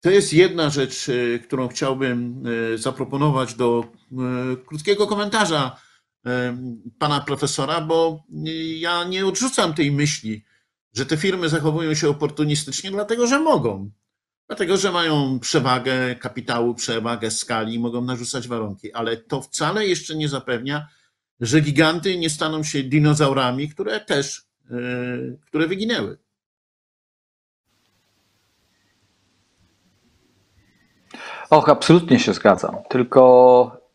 To jest jedna rzecz, e, którą chciałbym e, zaproponować do e, krótkiego komentarza pana profesora, bo ja nie odrzucam tej myśli, że te firmy zachowują się oportunistycznie, dlatego że mogą. Dlatego, że mają przewagę kapitału, przewagę skali i mogą narzucać warunki, ale to wcale jeszcze nie zapewnia, że giganty nie staną się dinozaurami, które też, e, które wyginęły. Och, absolutnie się zgadzam. Tylko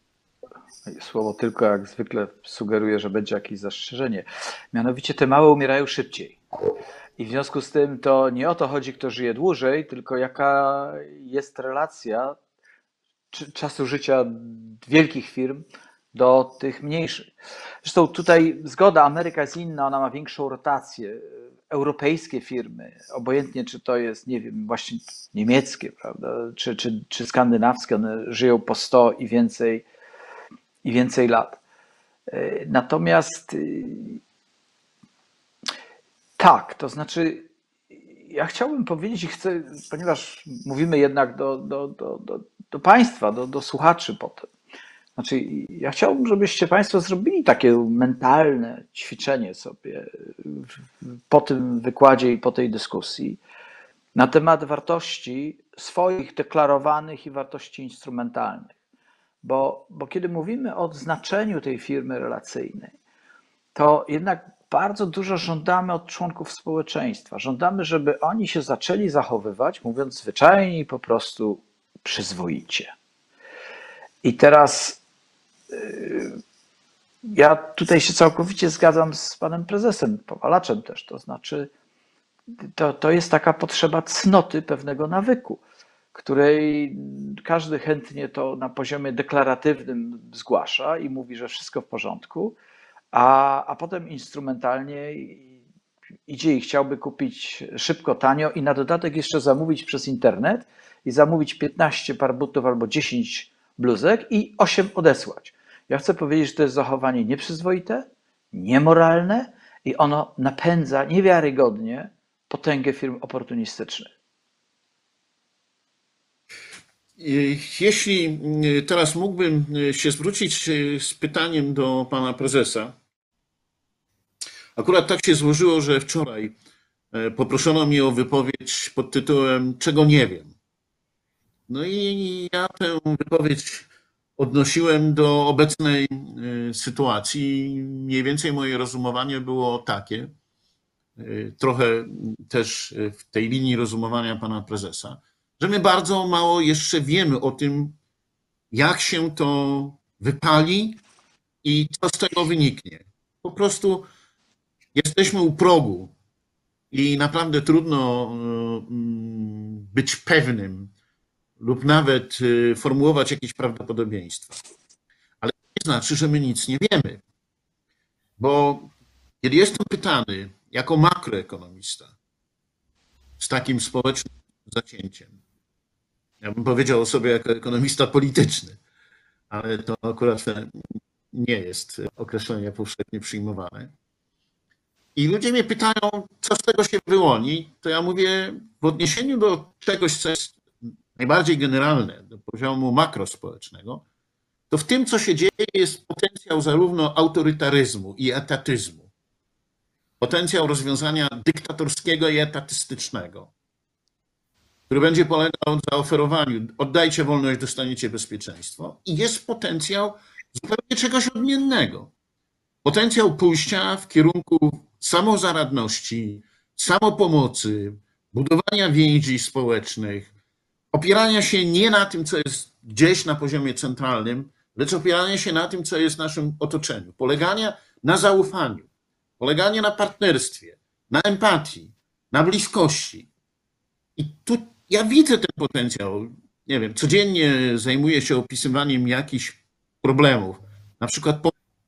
słowo tylko jak zwykle sugeruje, że będzie jakieś zastrzeżenie. Mianowicie te małe umierają szybciej. I w związku z tym to nie o to chodzi, kto żyje dłużej, tylko jaka jest relacja czasu życia wielkich firm do tych mniejszych. Zresztą tutaj zgoda, Ameryka jest inna, ona ma większą rotację. Europejskie firmy, obojętnie czy to jest, nie wiem, właśnie niemieckie, prawda, czy, czy, czy skandynawskie, one żyją po 100 i więcej, i więcej lat. Natomiast tak, to znaczy ja chciałbym powiedzieć chcę, ponieważ mówimy jednak do, do, do, do, do Państwa, do, do słuchaczy potem. Znaczy, ja chciałbym, żebyście Państwo zrobili takie mentalne ćwiczenie sobie po tym wykładzie i po tej dyskusji na temat wartości swoich deklarowanych i wartości instrumentalnych. Bo, bo kiedy mówimy o znaczeniu tej firmy relacyjnej, to jednak bardzo dużo żądamy od członków społeczeństwa. Żądamy, żeby oni się zaczęli zachowywać, mówiąc zwyczajnie i po prostu przyzwoicie. I teraz yy, ja tutaj się całkowicie zgadzam z panem prezesem, Powalaczem też, to znaczy to, to jest taka potrzeba cnoty pewnego nawyku, której każdy chętnie to na poziomie deklaratywnym zgłasza i mówi, że wszystko w porządku, a, a potem instrumentalnie idzie i chciałby kupić szybko, tanio i na dodatek jeszcze zamówić przez internet i zamówić 15 par butów albo 10 bluzek i 8 odesłać. Ja chcę powiedzieć, że to jest zachowanie nieprzyzwoite, niemoralne i ono napędza niewiarygodnie potęgę firm oportunistycznych. Jeśli teraz mógłbym się zwrócić z pytaniem do pana prezesa, Akurat tak się złożyło, że wczoraj e, poproszono mnie o wypowiedź pod tytułem Czego nie wiem. No i ja tę wypowiedź odnosiłem do obecnej e, sytuacji. Mniej więcej moje rozumowanie było takie, e, trochę też w tej linii rozumowania pana prezesa, że my bardzo mało jeszcze wiemy o tym, jak się to wypali i co z tego wyniknie. Po prostu jesteśmy u progu i naprawdę trudno mm, być pewnym lub nawet y, formułować jakieś prawdopodobieństwa. znaczy, że my nic nie wiemy. Bo kiedy jestem pytany jako makroekonomista z takim społecznym zacięciem, ja bym powiedział o sobie jako ekonomista polityczny, ale to akurat nie jest określenie powszechnie przyjmowane. I ludzie mnie pytają, co z tego się wyłoni, to ja mówię w odniesieniu do czegoś, co jest najbardziej generalne, do poziomu makrospołecznego, to w tym, co się dzieje, jest potencjał zarówno autorytaryzmu i etatyzmu. Potencjał rozwiązania dyktatorskiego i etatystycznego, który będzie polegał na zaoferowaniu oddajcie wolność, dostaniecie bezpieczeństwo. I jest potencjał zupełnie czegoś odmiennego. Potencjał pójścia w kierunku samozaradności, samopomocy, budowania więzi społecznych, opierania się nie na tym, co jest gdzieś na poziomie centralnym, lecz opierania się na tym, co jest w naszym otoczeniu. Polegania na zaufaniu, poleganie na partnerstwie, na empatii, na bliskości. I tu ja widzę ten potencjał. Nie wiem, codziennie zajmuję się opisywaniem jakichś problemów, na przykład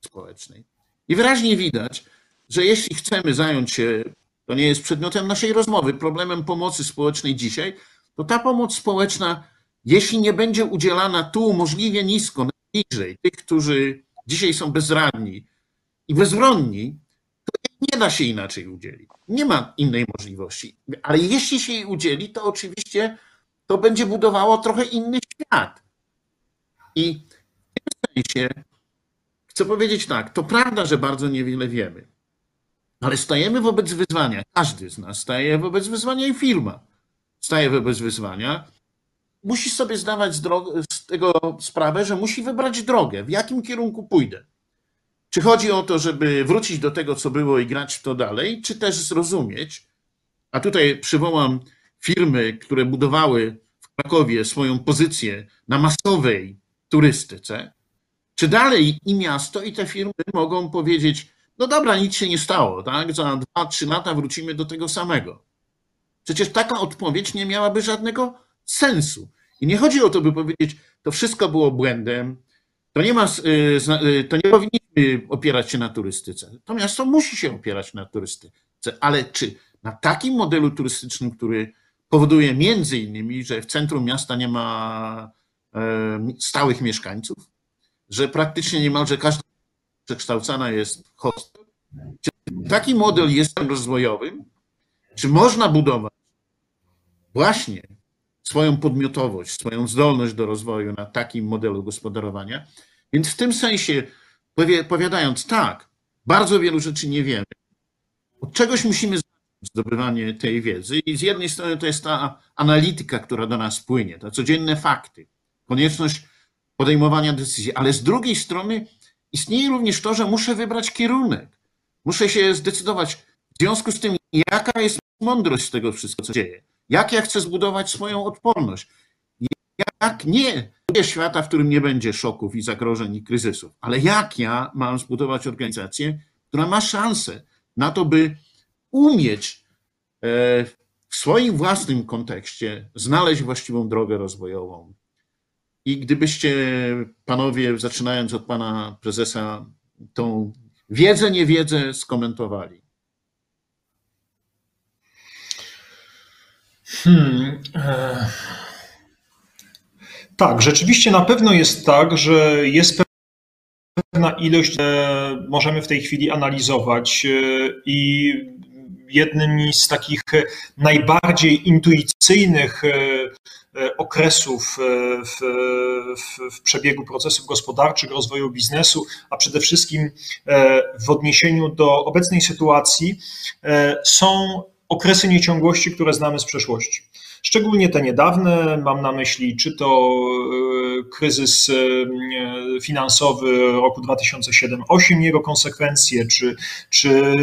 społecznej. I wyraźnie widać, że jeśli chcemy zająć się, to nie jest przedmiotem naszej rozmowy, problemem pomocy społecznej dzisiaj, to ta pomoc społeczna, jeśli nie będzie udzielana tu możliwie nisko, najniżej, tych, którzy dzisiaj są bezradni i bezbronni, to nie da się inaczej udzielić. Nie ma innej możliwości. Ale jeśli się jej udzieli, to oczywiście to będzie budowało trochę inny świat. I w tym sensie chcę powiedzieć tak, to prawda, że bardzo niewiele wiemy, ale stajemy wobec wyzwania, każdy z nas staje wobec wyzwania i firma staje wobec wyzwania, musi sobie zdawać z, z tego sprawę, że musi wybrać drogę, w jakim kierunku pójdę. Czy chodzi o to, żeby wrócić do tego, co było i grać w to dalej, czy też zrozumieć, a tutaj przywołam firmy, które budowały w Krakowie swoją pozycję na masowej turystyce, czy dalej i miasto, i te firmy mogą powiedzieć, no dobra, nic się nie stało, tak? Za dwa, trzy lata wrócimy do tego samego. Przecież taka odpowiedź nie miałaby żadnego sensu. I nie chodzi o to, by powiedzieć, to wszystko było błędem, to nie, ma, y, y, to nie powinniśmy opierać się na turystyce. To miasto musi się opierać na turystyce, ale czy na takim modelu turystycznym, który powoduje między innymi, że w centrum miasta nie ma e, stałych mieszkańców, że praktycznie niemalże każda przekształcana jest hostel. Czy taki model jest rozwojowym? Czy można budować właśnie swoją podmiotowość, swoją zdolność do rozwoju na takim modelu gospodarowania? Więc w tym sensie, powiadając tak, bardzo wielu rzeczy nie wiemy. Od czegoś musimy zdobywanie tej wiedzy i z jednej strony to jest ta analityka, która do nas płynie, te codzienne fakty, konieczność podejmowania decyzji, ale z drugiej strony istnieje również to, że muszę wybrać kierunek. Muszę się zdecydować w związku z tym, jaka jest mądrość z tego wszystkiego, co dzieje. Jak ja chcę zbudować swoją odporność. Jak nie świata, w którym nie będzie szoków i zagrożeń i kryzysów, ale jak ja mam zbudować organizację, która ma szansę na to, by umieć e, w swoim własnym kontekście znaleźć właściwą drogę rozwojową, i gdybyście panowie, zaczynając od pana prezesa, tą wiedzę, niewiedzę skomentowali. Hmm. E, tak, rzeczywiście na pewno jest tak, że jest pewna ilość, możemy w tej chwili analizować e, i jednym z takich najbardziej intuicyjnych e, E, okresów e, w, w, w, przebiegu procesów gospodarczych, rozwoju biznesu, a przede wszystkim e, w odniesieniu do obecnej sytuacji są okresy nieciągłości, które znamy z przeszłości. Szczególnie te niedawne, mam na myśli czy to kryzys finansowy roku 2007-2008, jego konsekwencje, czy, czy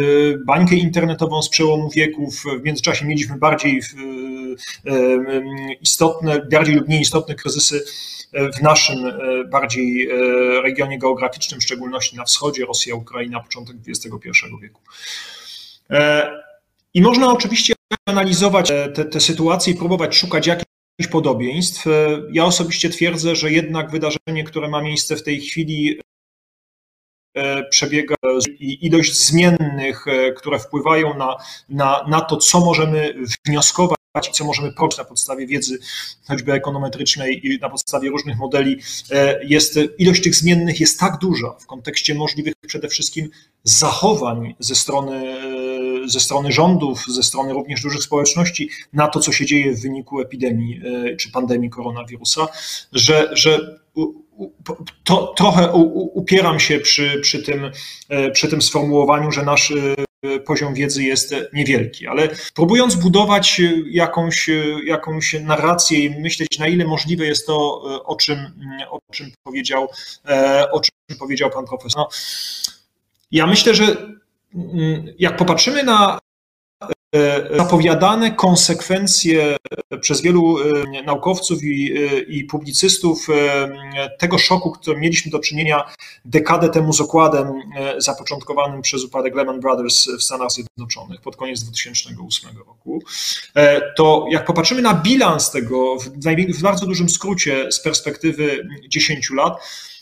bańkę internetową z przełomu wieków. W międzyczasie mieliśmy bardziej istotne, bardziej lub mniej istotne kryzysy w naszym e, bardziej e, regionie geograficznym, w szczególności na wschodzie, Rosja, Ukraina, początek XXI wieku. E, I można oczywiście analizować te, te sytuacje i próbować szukać jakichś podobieństw. Ja osobiście twierdzę, że jednak wydarzenie, które ma miejsce w tej chwili przebiega i ilość zmiennych, które wpływają na, na, na to, co możemy wnioskować i co możemy prowadzić na podstawie wiedzy choćby ekonometrycznej i na podstawie różnych modeli, jest, ilość tych zmiennych jest tak duża w kontekście możliwych przede wszystkim zachowań ze strony, ze strony rządów, ze strony również dużych społeczności na to, co się dzieje w wyniku epidemii czy pandemii koronawirusa, że, że to, trochę upieram się przy, przy, tym, przy tym sformułowaniu, że nasz poziom wiedzy jest niewielki, ale próbując budować jakąś, jakąś narrację i myśleć, na ile możliwe jest to, o czym, o czym, powiedział, o czym powiedział pan profesor. No, ja myślę, że jak popatrzymy na E, zapowiadane konsekwencje przez wielu e, naukowców i, e, i publicystów tego szoku, którym mieliśmy do czynienia dekadę temu z okładem zapoczątkowanym przez upadek Lehman Brothers w Stanach Zjednoczonych pod koniec 2008 roku, to jak popatrzymy na bilans tego w, w bardzo dużym skrócie z perspektywy 10 lat, E,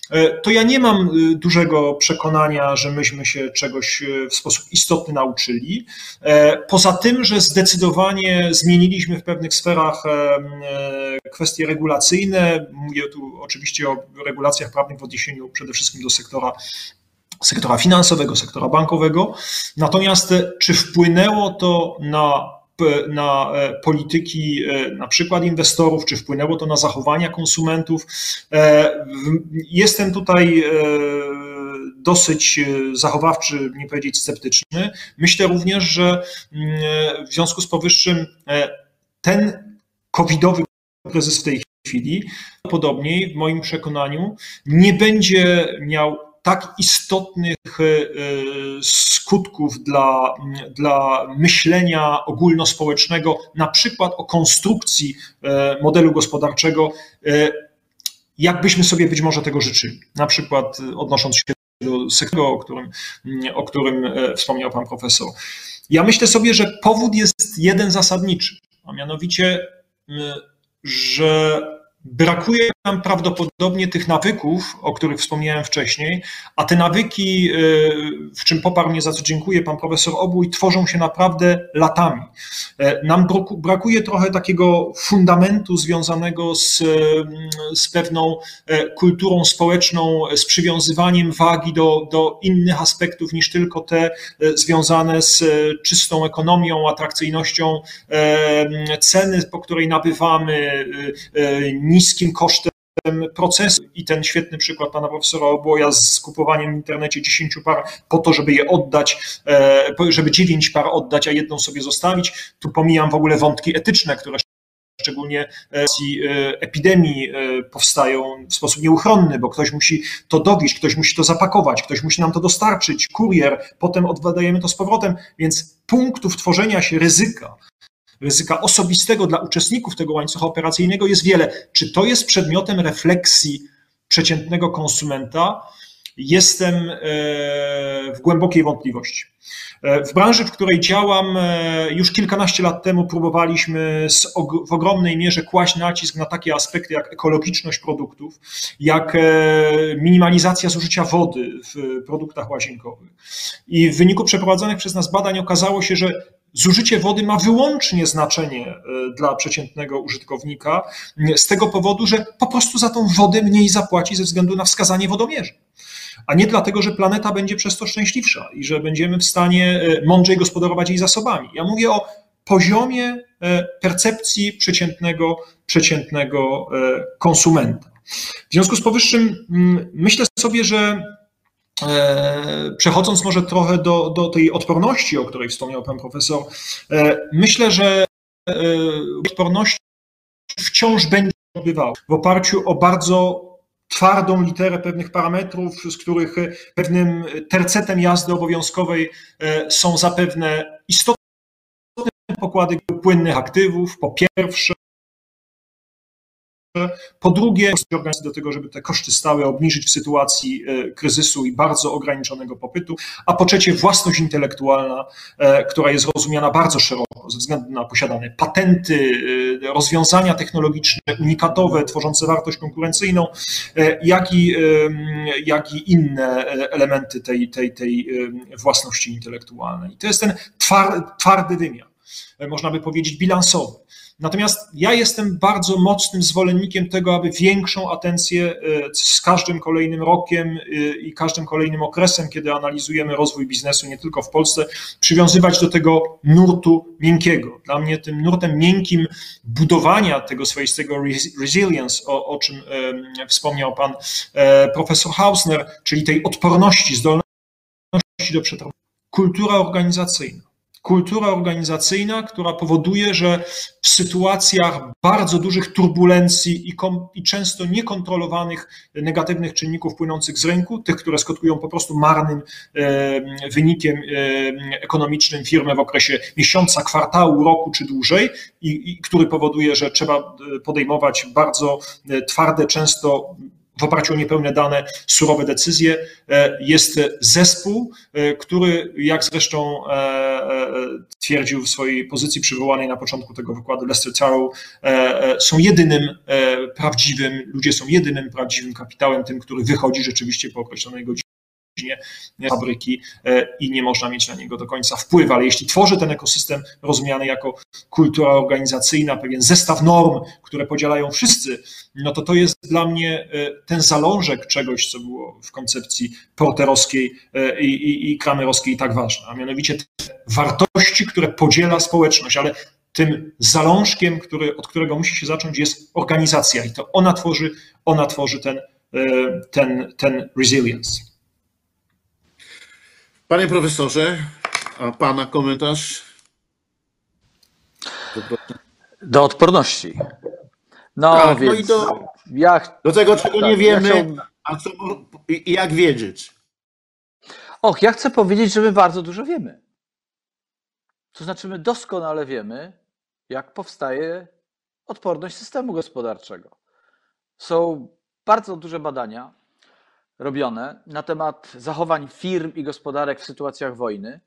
to ja nie mam y, dużego przekonania, że myśmy się czegoś y, w sposób istotny nauczyli. E, poza tym, że zdecydowanie zmieniliśmy w pewnych sferach e, kwestie regulacyjne. Mówię tu oczywiście o regulacjach prawnych w odniesieniu przede wszystkim do sektora sektora finansowego, sektora bankowego. Natomiast czy wpłynęło to na na e, polityki e, na przykład inwestorów, czy wpłynęło to na zachowania konsumentów. E, jestem tutaj dosyć zachowawczy, nie powiedzieć sceptyczny. Myślę również, że mm, w związku z powyższym ten covidowy kryzys w tej chwili, podobniej w moim przekonaniu, nie będzie miał tak istotnych skutków dla, dla myślenia ogólnospołecznego, na przykład o konstrukcji e, modelu gospodarczego, jakbyśmy sobie być może tego życzyli. Na przykład odnosząc się do sektora, o którym, o którym wspomniał pan profesor. Ja myślę sobie, że powód jest jeden zasadniczy, a mianowicie, że Brakuje nam prawdopodobnie tych nawyków, o których wspomniałem wcześniej, a te nawyki, y, w czym poparł mnie, za co dziękuję pan profesor Obój, tworzą się naprawdę latami. E, nam brakuje trochę takiego fundamentu związanego z, y, z pewną e, kulturą społeczną, z przywiązywaniem wagi do, do innych aspektów niż tylko te e, związane z czystą ekonomią, atrakcyjnością ceny, po której nabywamy, niskim kosztem procesu i ten świetny przykład pana profesora Oboja z kupowaniem w internecie 10 par po to, żeby je oddać, e, żeby 9 par oddać, a jedną sobie zostawić. Tu pomijam w ogóle wątki etyczne, które szczególnie w e, epidemii e, powstają w sposób nieuchronny, bo ktoś musi to dowieść, ktoś musi to zapakować, ktoś musi nam to dostarczyć, kurier, potem oddajemy to z powrotem, więc punktów tworzenia się ryzyka ryzyka osobistego dla uczestników tego łańcucha operacyjnego jest wiele. Czy to jest przedmiotem refleksji przeciętnego konsumenta? Jestem e, w głębokiej wątpliwości. E, w branży, w której działam, e, już kilkanaście lat temu próbowaliśmy w ogromnej mierze kłaść nacisk na takie aspekty jak ekologiczność produktów, jak minimalizacja zużycia wody w produktach łazienkowych. I w wyniku przeprowadzonych przez nas badań okazało się, że Zużycie wody ma wyłącznie znaczenie e, dla przeciętnego użytkownika z tego powodu, że po prostu za tą wodę mniej zapłaci ze względu na wskazanie wodomierza. A nie dlatego, że planeta będzie przez to szczęśliwsza i że będziemy w stanie e, mądrzej gospodarować jej zasobami. Ja mówię o poziomie e, percepcji przeciętnego, przeciętnego konsumenta. W związku z powyższym mm, myślę sobie, że przechodząc może trochę do, do tej odporności, o której wspomniał pan profesor, e, myślę, że e, odporność wciąż będzie odbywał w oparciu o bardzo twardą literę pewnych parametrów, z których pewnym tercetem jazdy obowiązkowej są zapewne istotne pokłady płynnych aktywów, po pierwsze, po drugie, do tego, żeby te koszty stałe obniżyć w sytuacji e, kryzysu i bardzo ograniczonego popytu, a po trzecie własność intelektualna, e, która jest rozumiana bardzo szeroko ze względu na posiadane patenty, e, rozwiązania technologiczne, unikatowe, tworzące wartość konkurencyjną, jak i, jak i inne elementy tej, tej, tej własności intelektualnej. To jest ten twardy wymiar, można by powiedzieć bilansowy. Natomiast ja jestem bardzo mocnym zwolennikiem tego, aby większą atencję e, z każdym kolejnym rokiem e, i każdym kolejnym okresem, kiedy analizujemy rozwój biznesu nie tylko w Polsce, przywiązywać do tego nurtu miękkiego. Dla mnie tym nurtem miękkim budowania tego swoistego resilience, o, o czym e, wspomniał pan profesor Hausner, czyli tej odporności, zdolności do przetrwania, kultura organizacyjna kultura organizacyjna, która powoduje, że w sytuacjach bardzo dużych turbulencji i, i, często niekontrolowanych negatywnych czynników płynących z rynku, tych, które skutkują po prostu marnym e, wynikiem e, ekonomicznym firmy w okresie miesiąca, kwartału, roku czy dłużej, i, i który powoduje, że trzeba e, podejmować bardzo e, twarde, często w oparciu o niepełne dane, surowe decyzje. E, jest zespół, e, który, jak zresztą e, twierdził w swojej pozycji przywołanej na początku tego wykładu Lester Tarrow, są jedynym prawdziwym, ludzie są jedynym prawdziwym kapitałem, tym, który wychodzi rzeczywiście po określonej godzinie fabryki e, i nie można mieć na niego do końca wpływu, ale jeśli tworzy ten ekosystem rozumiany jako kultura organizacyjna, pewien zestaw norm, które podzielają wszyscy, no to to jest dla mnie e, ten zalążek czegoś, co było w koncepcji porterowskiej e, i, i, i kramerowskiej tak ważne, a mianowicie te wartości, które podziela społeczność, ale tym zalążkiem, który, od którego musi się zacząć, jest organizacja. I to ona tworzy, ona tworzy ten, ten, ten resilience. Panie profesorze, a pana komentarz? Do odporności. No, tak, więc no i do, ja, do tego, czego tak, nie wiemy, ja a co, i jak wiedzieć. Och, ja chcę powiedzieć, że my bardzo dużo wiemy. To znaczy, my doskonale wiemy, jak powstaje odporność systemu gospodarczego. Są bardzo duże badania, robione na temat zachowań firm i gospodarek w sytuacjach wojny.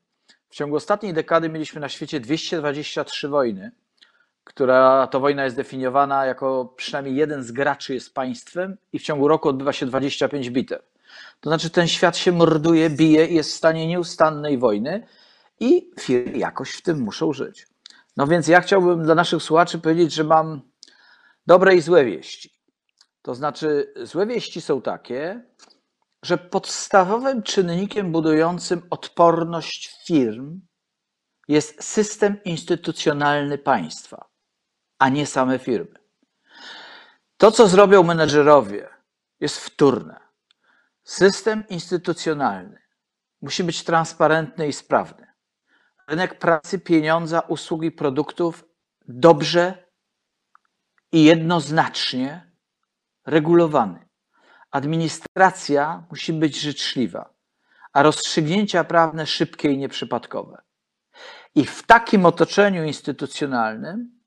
W ciągu ostatniej dekady mieliśmy na świecie 223 wojny, która to wojna jest definiowana jako przynajmniej jeden z graczy jest państwem i w ciągu roku odbywa się 25 bitew. To znaczy ten świat się morduje, bije i jest w stanie nieustannej wojny i firmy jakoś w tym muszą żyć. No więc ja chciałbym dla naszych słuchaczy powiedzieć, że mam dobre i złe wieści. To znaczy, złe wieści są takie, że podstawowym czynnikiem budującym odporność firm jest system instytucjonalny państwa, a nie same firmy. To, co zrobią menedżerowie, jest wtórne. System instytucjonalny musi być transparentny i sprawny. Rynek pracy, pieniądza, usług i produktów dobrze i jednoznacznie regulowany. Administracja musi być życzliwa, a rozstrzygnięcia prawne szybkie i nieprzypadkowe. I w takim otoczeniu instytucjonalnym,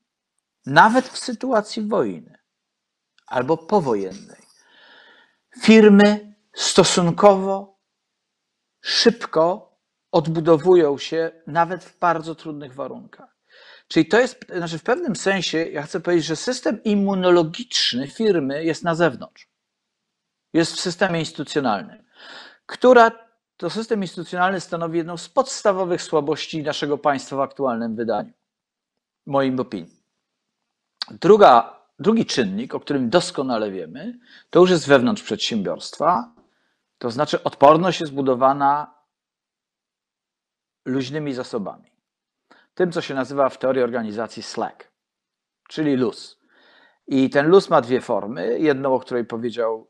nawet w sytuacji wojny albo powojennej, firmy stosunkowo szybko odbudowują się nawet w bardzo trudnych warunkach. Czyli to jest, znaczy w pewnym sensie, ja chcę powiedzieć, że system immunologiczny firmy jest na zewnątrz jest w systemie instytucjonalnym, która to system instytucjonalny stanowi jedną z podstawowych słabości naszego państwa w aktualnym wydaniu, moim opinii. Druga, drugi czynnik, o którym doskonale wiemy, to już jest wewnątrz przedsiębiorstwa, to znaczy odporność jest budowana luźnymi zasobami. Tym, co się nazywa w teorii organizacji slack, czyli luz. I ten luz ma dwie formy. Jedną, o której powiedział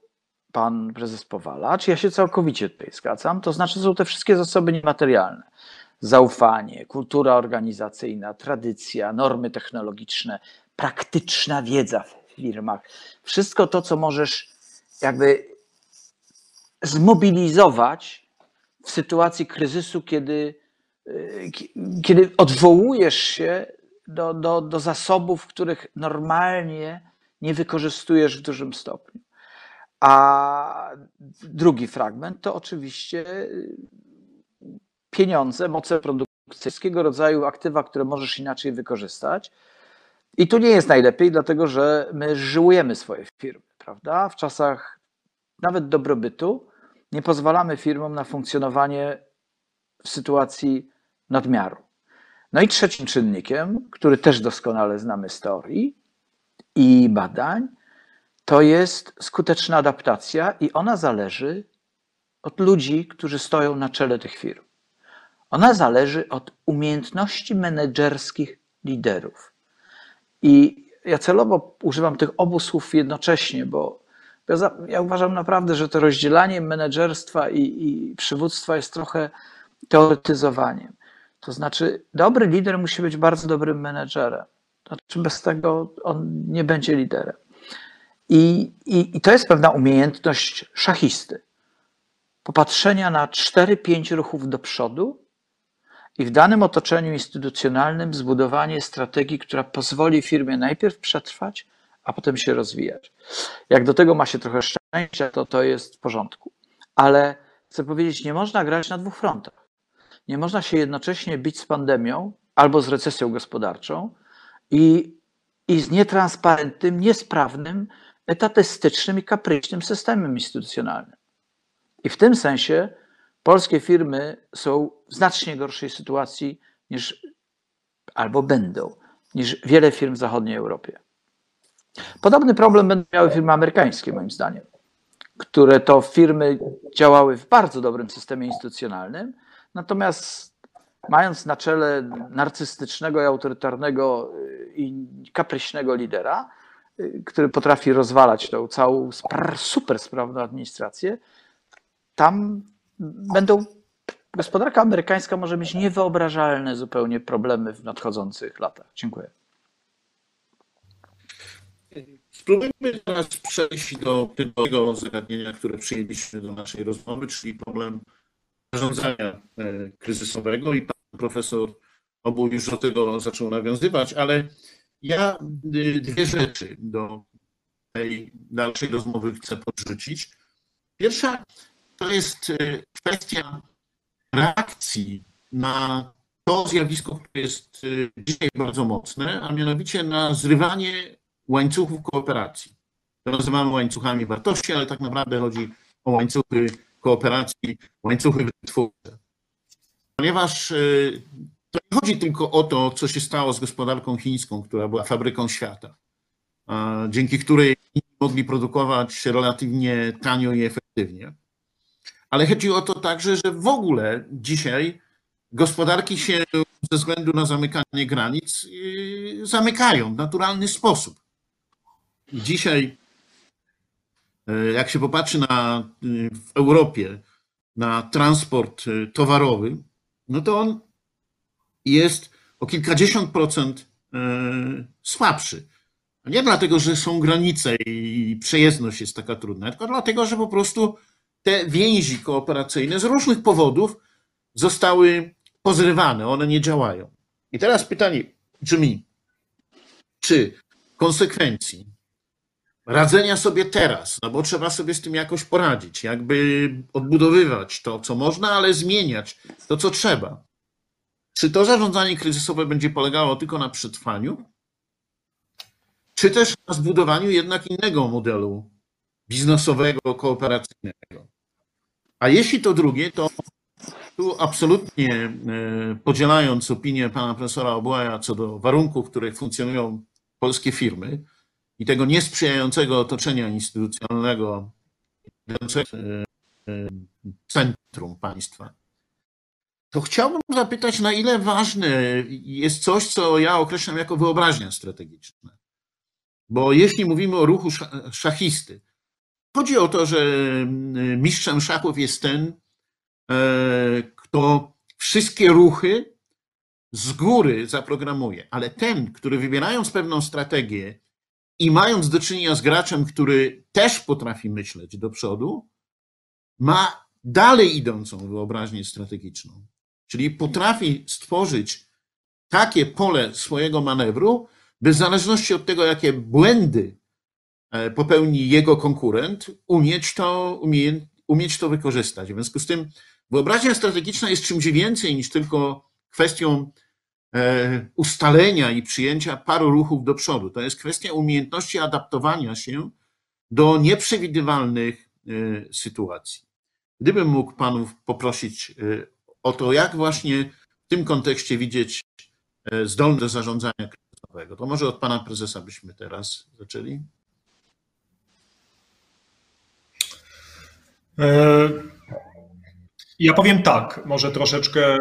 pan prezes Powalacz. Ja się całkowicie tutaj zgadzam. To znaczy, są te wszystkie zasoby niematerialne. Zaufanie, kultura organizacyjna, tradycja, normy technologiczne, praktyczna wiedza w firmach. Wszystko to, co możesz jakby zmobilizować w sytuacji kryzysu, kiedy, kiedy odwołujesz się do, do, do zasobów, których normalnie nie wykorzystujesz w dużym stopniu. A drugi fragment to oczywiście pieniądze, moce produkcyjne, wszystkiego rodzaju aktywa, które możesz inaczej wykorzystać. I tu nie jest najlepiej, dlatego że my żyłujemy swoje firmy, prawda? W czasach nawet dobrobytu nie pozwalamy firmom na funkcjonowanie w sytuacji nadmiaru. No i trzecim czynnikiem, który też doskonale znamy z teorii i badań, to jest skuteczna adaptacja i ona zależy od ludzi, którzy stoją na czele tych firm. Ona zależy od umiejętności menedżerskich liderów. I ja celowo używam tych obu słów jednocześnie, bo ja, ja uważam naprawdę, że to rozdzielanie menedżerstwa i, i przywództwa jest trochę teoretyzowaniem. To znaczy, dobry lider musi być bardzo dobrym menedżerem. Znaczy, bez tego on nie będzie liderem. I, i, I to jest pewna umiejętność szachisty. Popatrzenia na 4-5 ruchów do przodu i w danym otoczeniu instytucjonalnym zbudowanie strategii, która pozwoli firmie najpierw przetrwać, a potem się rozwijać. Jak do tego ma się trochę szczęścia, to to jest w porządku. Ale chcę powiedzieć, nie można grać na dwóch frontach. Nie można się jednocześnie bić z pandemią albo z recesją gospodarczą i, i z nietransparentnym, niesprawnym, etatystycznym i kapryśnym systemem instytucjonalnym. I w tym sensie polskie firmy są w znacznie gorszej sytuacji niż albo będą, niż wiele firm w zachodniej Europie. Podobny problem będą miały firmy amerykańskie, moim zdaniem, które to firmy działały w bardzo dobrym systemie instytucjonalnym, natomiast mając na czele narcystycznego i autorytarnego i kapryśnego lidera, który potrafi rozwalać tą całą super sprawną administrację, tam będą. Gospodarka amerykańska może mieć niewyobrażalne zupełnie problemy w nadchodzących latach. Dziękuję. Spróbujmy teraz przejść do tego zagadnienia, które przyjęliśmy do naszej rozmowy, czyli problem zarządzania e, kryzysowego i pan profesor Obu już do tego zaczął nawiązywać, ale ja y, dwie rzeczy do tej dalszej rozmowy chcę podrzucić. Pierwsza to jest y, kwestia reakcji na to zjawisko, które jest y, dzisiaj bardzo mocne, a mianowicie na zrywanie łańcuchów kooperacji. To nazywamy łańcuchami wartości, ale tak naprawdę chodzi o łańcuchy kooperacji, łańcuchy wytwórcze. Ponieważ to nie chodzi tylko o to, co się stało z gospodarką chińską, która była fabryką świata, dzięki której mogli produkować relatywnie tanio i efektywnie. Ale chodzi o to także, że w ogóle dzisiaj gospodarki się ze względu na zamykanie granic y, zamykają w naturalny sposób. Dzisiaj, y, jak się popatrzy na, y, w Europie na transport towarowy, no to on jest o kilkadziesiąt procent e, słabszy. Nie dlatego, że są granice i przejezdność jest taka trudna, tylko dlatego, że po prostu te więzi kooperacyjne z różnych powodów zostały pozrywane, one nie działają. I teraz pytanie brzmi, czy konsekwencji radzenia sobie teraz, no bo trzeba sobie z tym jakoś poradzić, jakby odbudowywać to, co można, ale zmieniać to, co trzeba. Czy to zarządzanie kryzysowe będzie polegało tylko na przetrwaniu, czy też na zbudowaniu jednak innego modelu biznesowego, kooperacyjnego? A jeśli to drugie, to tu absolutnie e, podzielając opinię pana profesora Obłaja co do warunków, w których funkcjonują polskie firmy i tego niesprzyjającego otoczenia instytucjonalnego e, e, centrum państwa, to chciałbym zapytać, na ile ważne jest coś, co ja określam jako wyobraźnia strategiczna. Bo jeśli mówimy o ruchu szachisty, chodzi o to, że mm, mistrzem szachów jest ten, e, kto wszystkie ruchy z góry zaprogramuje, ale ten, który wybierając pewną strategię i mając do czynienia z graczem, który też potrafi myśleć do przodu, ma dalej idącą wyobraźnię strategiczną. Czyli potrafi stworzyć takie pole swojego manewru, bez zależności od tego, jakie błędy popełni jego konkurent, umieć to, umie, umieć to wykorzystać. W związku z tym wyobraźnia strategiczna jest czymś więcej niż tylko kwestią ustalenia i przyjęcia paru ruchów do przodu. To jest kwestia umiejętności adaptowania się do nieprzewidywalnych sytuacji. Gdybym mógł panów poprosić o to, jak właśnie w tym kontekście widzieć e, zdolność do zarządzania kryzysowego. To może od pana prezesa byśmy teraz zaczęli. E, ja powiem tak, może troszeczkę, e,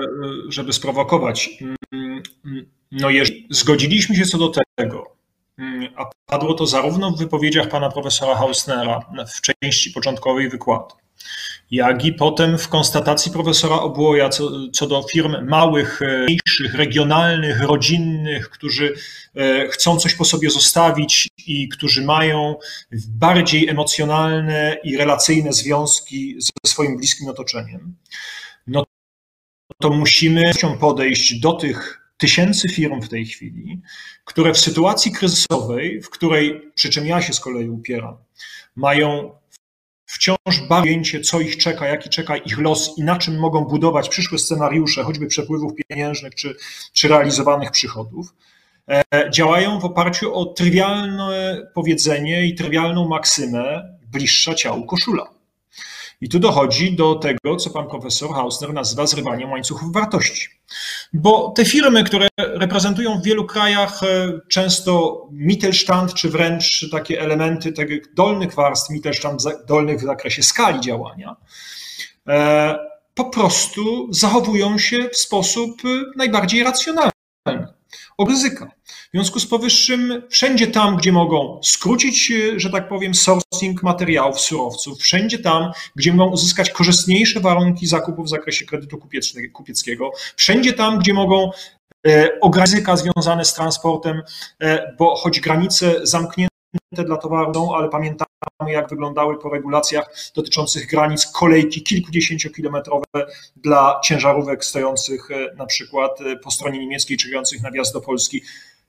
żeby sprowokować. Mm, no, jeżeli zgodziliśmy się co do tego, mm, a padło to zarówno w wypowiedziach pana profesora Hausnera w części początkowej wykładu, jak i potem w konstatacji profesora Obłoja co, co do firm małych, e, mniejszych, regionalnych, rodzinnych, którzy e, chcą coś po sobie zostawić i którzy mają bardziej emocjonalne i relacyjne związki ze swoim bliskim otoczeniem, no to musimy podejść do tych tysięcy firm w tej chwili, które w sytuacji kryzysowej, w której, przy czym ja się z kolei upieram, mają wciąż pojęcie, co ich czeka, jaki czeka ich los i na czym mogą budować przyszłe scenariusze, choćby przepływów pieniężnych czy, czy realizowanych przychodów, e, działają w oparciu o trywialne powiedzenie i trywialną maksymę bliższa ciału koszula. I tu dochodzi do tego, co pan profesor Hausner nazywa zrywaniem łańcuchów wartości. Bo te firmy, które reprezentują w wielu krajach e, często Mittelstand, czy wręcz takie elementy tych dolnych warstw Mittelstand, dolnych w zakresie skali działania, e, po prostu zachowują się w sposób e, najbardziej racjonalny o ryzyka. W związku z powyższym, wszędzie tam, gdzie mogą skrócić, e, że tak powiem, sourcing materiałów, surowców, wszędzie tam, gdzie mogą uzyskać korzystniejsze warunki zakupu w zakresie kredytu kupieckiego, wszędzie tam, gdzie mogą e, ograniczyć związane z transportem, e, bo choć granice zamknięte dla towaru są, ale pamiętamy, jak wyglądały po regulacjach dotyczących granic kolejki kilkudziesięciokilometrowe dla ciężarówek stojących na przykład po stronie niemieckiej, czekających na wjazd do Polski.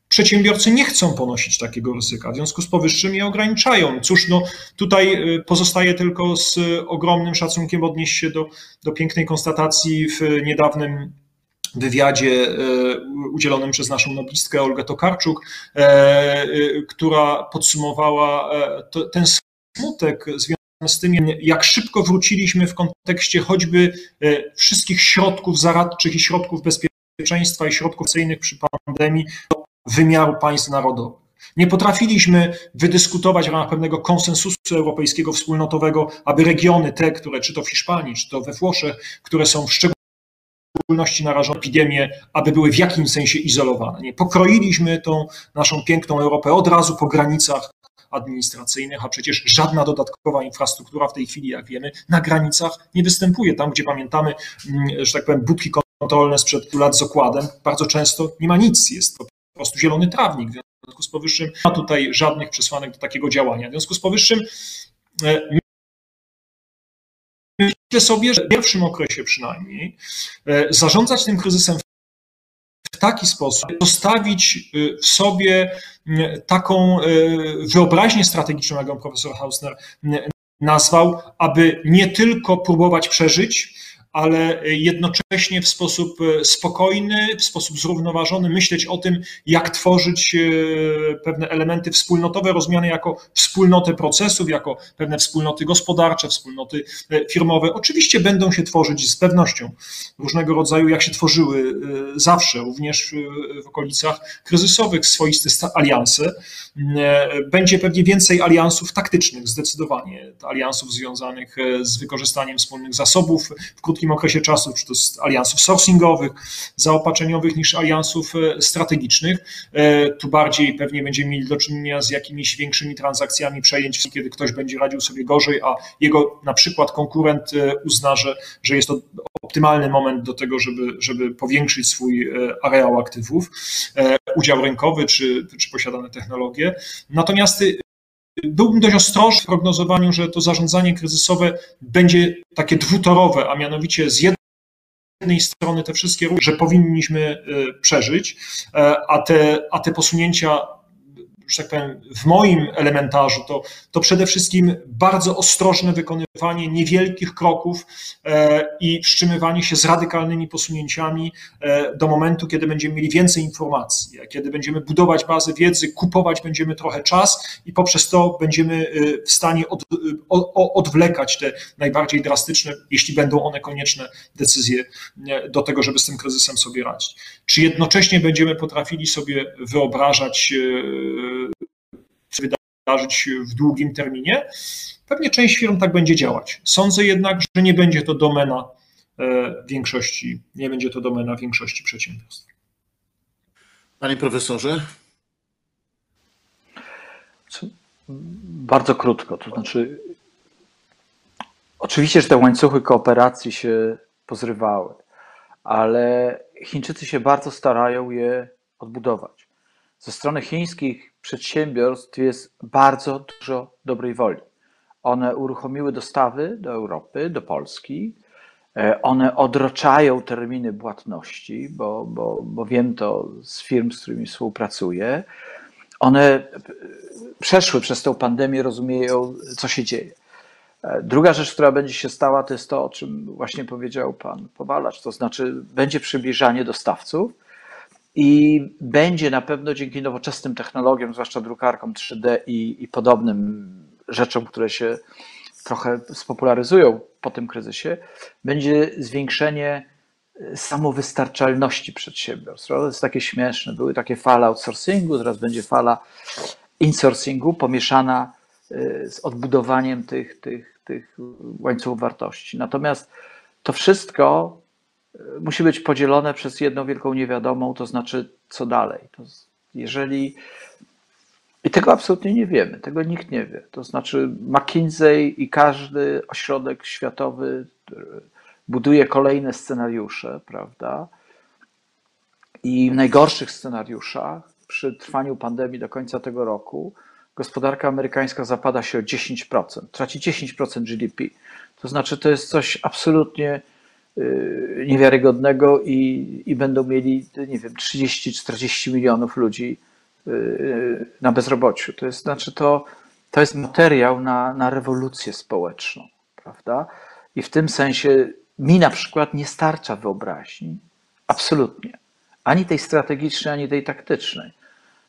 Przedsiębiorcy nie chcą ponosić takiego ryzyka, w związku z powyższym je ograniczają. Cóż, no tutaj y, pozostaje tylko z ogromnym szacunkiem odnieść się do, do pięknej konstatacji w niedawnym wywiadzie y, udzielonym przez naszą noblistkę Olgę Tokarczuk, e, y, która podsumowała e, ten smutek związany z tym, jak szybko wróciliśmy w kontekście choćby e, wszystkich środków zaradczych i środków bezpieczeństwa i środków przy pandemii wymiaru państw narodowych. Nie potrafiliśmy wydyskutować w ramach pewnego konsensusu europejskiego, wspólnotowego, aby regiony te, które czy to w Hiszpanii, czy to we Włoszech, które są w szczególności narażone epidemię, aby były w jakimś sensie izolowane. Nie pokroiliśmy tą naszą piękną Europę od razu po granicach administracyjnych, a przecież żadna dodatkowa infrastruktura w tej chwili, jak wiemy, na granicach nie występuje. Tam, gdzie pamiętamy, mm, że tak powiem, budki kontrolne sprzed lat z okładem, bardzo często nie ma nic, jest to prostu zielony trawnik. W związku z powyższym nie ma tutaj żadnych przesłanek do takiego działania. W związku z powyższym e, myślę sobie, że w pierwszym okresie przynajmniej e, zarządzać tym kryzysem w taki sposób, zostawić e, w sobie taką wyobraźnię strategiczną, jak ją profesor Hausner nazwał, aby nie tylko próbować przeżyć, ale jednocześnie w sposób e, spokojny, w sposób zrównoważony myśleć o tym, jak tworzyć e, pewne elementy wspólnotowe, rozumiane jako wspólnoty procesów, jako pewne wspólnoty gospodarcze, wspólnoty e, firmowe. Oczywiście będą się tworzyć z pewnością różnego rodzaju, jak się tworzyły zawsze, również w okolicach kryzysowych, swoiste alianse. Będzie pewnie więcej aliansów taktycznych, zdecydowanie, aliansów związanych z wykorzystaniem wspólnych zasobów w krótkim krótkim okresie czasu, czy to z aliansów sourcingowych, zaopatrzeniowych niż aliansów e, strategicznych. E, tu bardziej pewnie będziemy mieli do czynienia z jakimiś większymi transakcjami przejęć, kiedy ktoś będzie radził sobie gorzej, a jego na przykład konkurent e, uzna, że, że jest to optymalny moment do tego, żeby, żeby powiększyć swój areał aktywów, udział rynkowy czy, czy posiadane technologie. Natomiast Byłbym dość ostrożny w prognozowaniu, że to zarządzanie kryzysowe będzie takie dwutorowe, a mianowicie z jednej strony te wszystkie ruchy, że powinniśmy e, przeżyć, e, a te, a te posunięcia że tak powiem, w moim elementarzu, to, to przede wszystkim bardzo ostrożne wykonywanie niewielkich kroków e, i wstrzymywanie się z radykalnymi posunięciami e, do momentu, kiedy będziemy mieli więcej informacji, kiedy będziemy budować bazę wiedzy, kupować będziemy trochę czas i poprzez to będziemy w stanie od, odwlekać te najbardziej drastyczne, jeśli będą one konieczne, decyzje do tego, żeby z tym kryzysem sobie radzić. Czy jednocześnie będziemy potrafili sobie wyobrażać wydarzyć w długim terminie. Pewnie część firm tak będzie działać. Sądzę jednak, że nie będzie to domena e, większości, nie będzie to domena większości przedsiębiorstw. Panie profesorze? Bardzo krótko, to znaczy oczywiście, że te łańcuchy kooperacji się pozrywały, ale Chińczycy się bardzo starają je odbudować. Ze strony chińskich przedsiębiorstw jest bardzo dużo dobrej woli. One uruchomiły dostawy do Europy, do Polski. E, one odroczają terminy płatności, bo, bo, bo wiem to z firm, z którymi współpracuję. One przeszły przez tę pandemię, rozumieją, co się dzieje. E, druga rzecz, która będzie się stała, to jest to, o czym właśnie powiedział pan Powalacz, to znaczy będzie przybliżanie dostawców i będzie na pewno dzięki nowoczesnym technologiom, zwłaszcza drukarkom 3D i, i podobnym rzeczom, które się trochę spopularyzują po tym kryzysie, będzie zwiększenie e, samowystarczalności przedsiębiorstw. To jest takie śmieszne. Były takie fale outsourcingu, teraz będzie fala insourcingu pomieszana e, z odbudowaniem tych, tych, tych łańcuchów wartości. Natomiast to wszystko musi być podzielone przez jedną wielką niewiadomą, to znaczy co dalej. To jeżeli i tego absolutnie nie wiemy, tego nikt nie wie. To znaczy McKinsey i każdy ośrodek światowy buduje kolejne scenariusze, prawda? I w najgorszych scenariuszach przy trwaniu pandemii do końca tego roku gospodarka amerykańska zapada się o 10%, traci 10% GDP. To znaczy to jest coś absolutnie niewiarygodnego i, i będą mieli, nie wiem, 30-40 milionów ludzi y, na bezrobociu. To jest, znaczy to, to jest materiał na, na rewolucję społeczną, prawda? I w tym sensie mi na przykład nie starcza wyobraźni, absolutnie, ani tej strategicznej, ani tej taktycznej,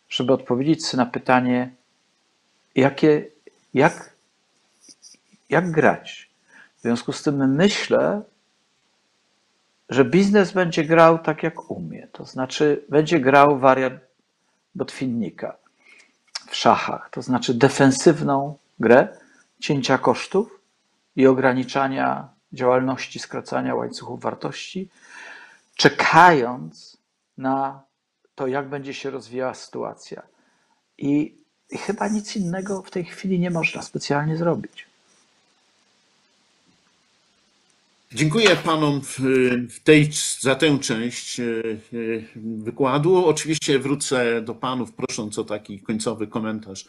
żeby odpowiedzieć sobie na pytanie, jakie, jak, jak grać. W związku z tym myślę, że biznes będzie grał tak, jak umie. To znaczy, będzie grał wariant botwinnika w szachach, to znaczy defensywną grę cięcia kosztów i ograniczania działalności, skracania łańcuchów wartości, czekając na to, jak będzie się rozwijała sytuacja. I, chyba nic innego w tej chwili nie można specjalnie zrobić. Dziękuję panom w tej, za tę część e, e, wykładu. Oczywiście wrócę do panów prosząc o taki końcowy komentarz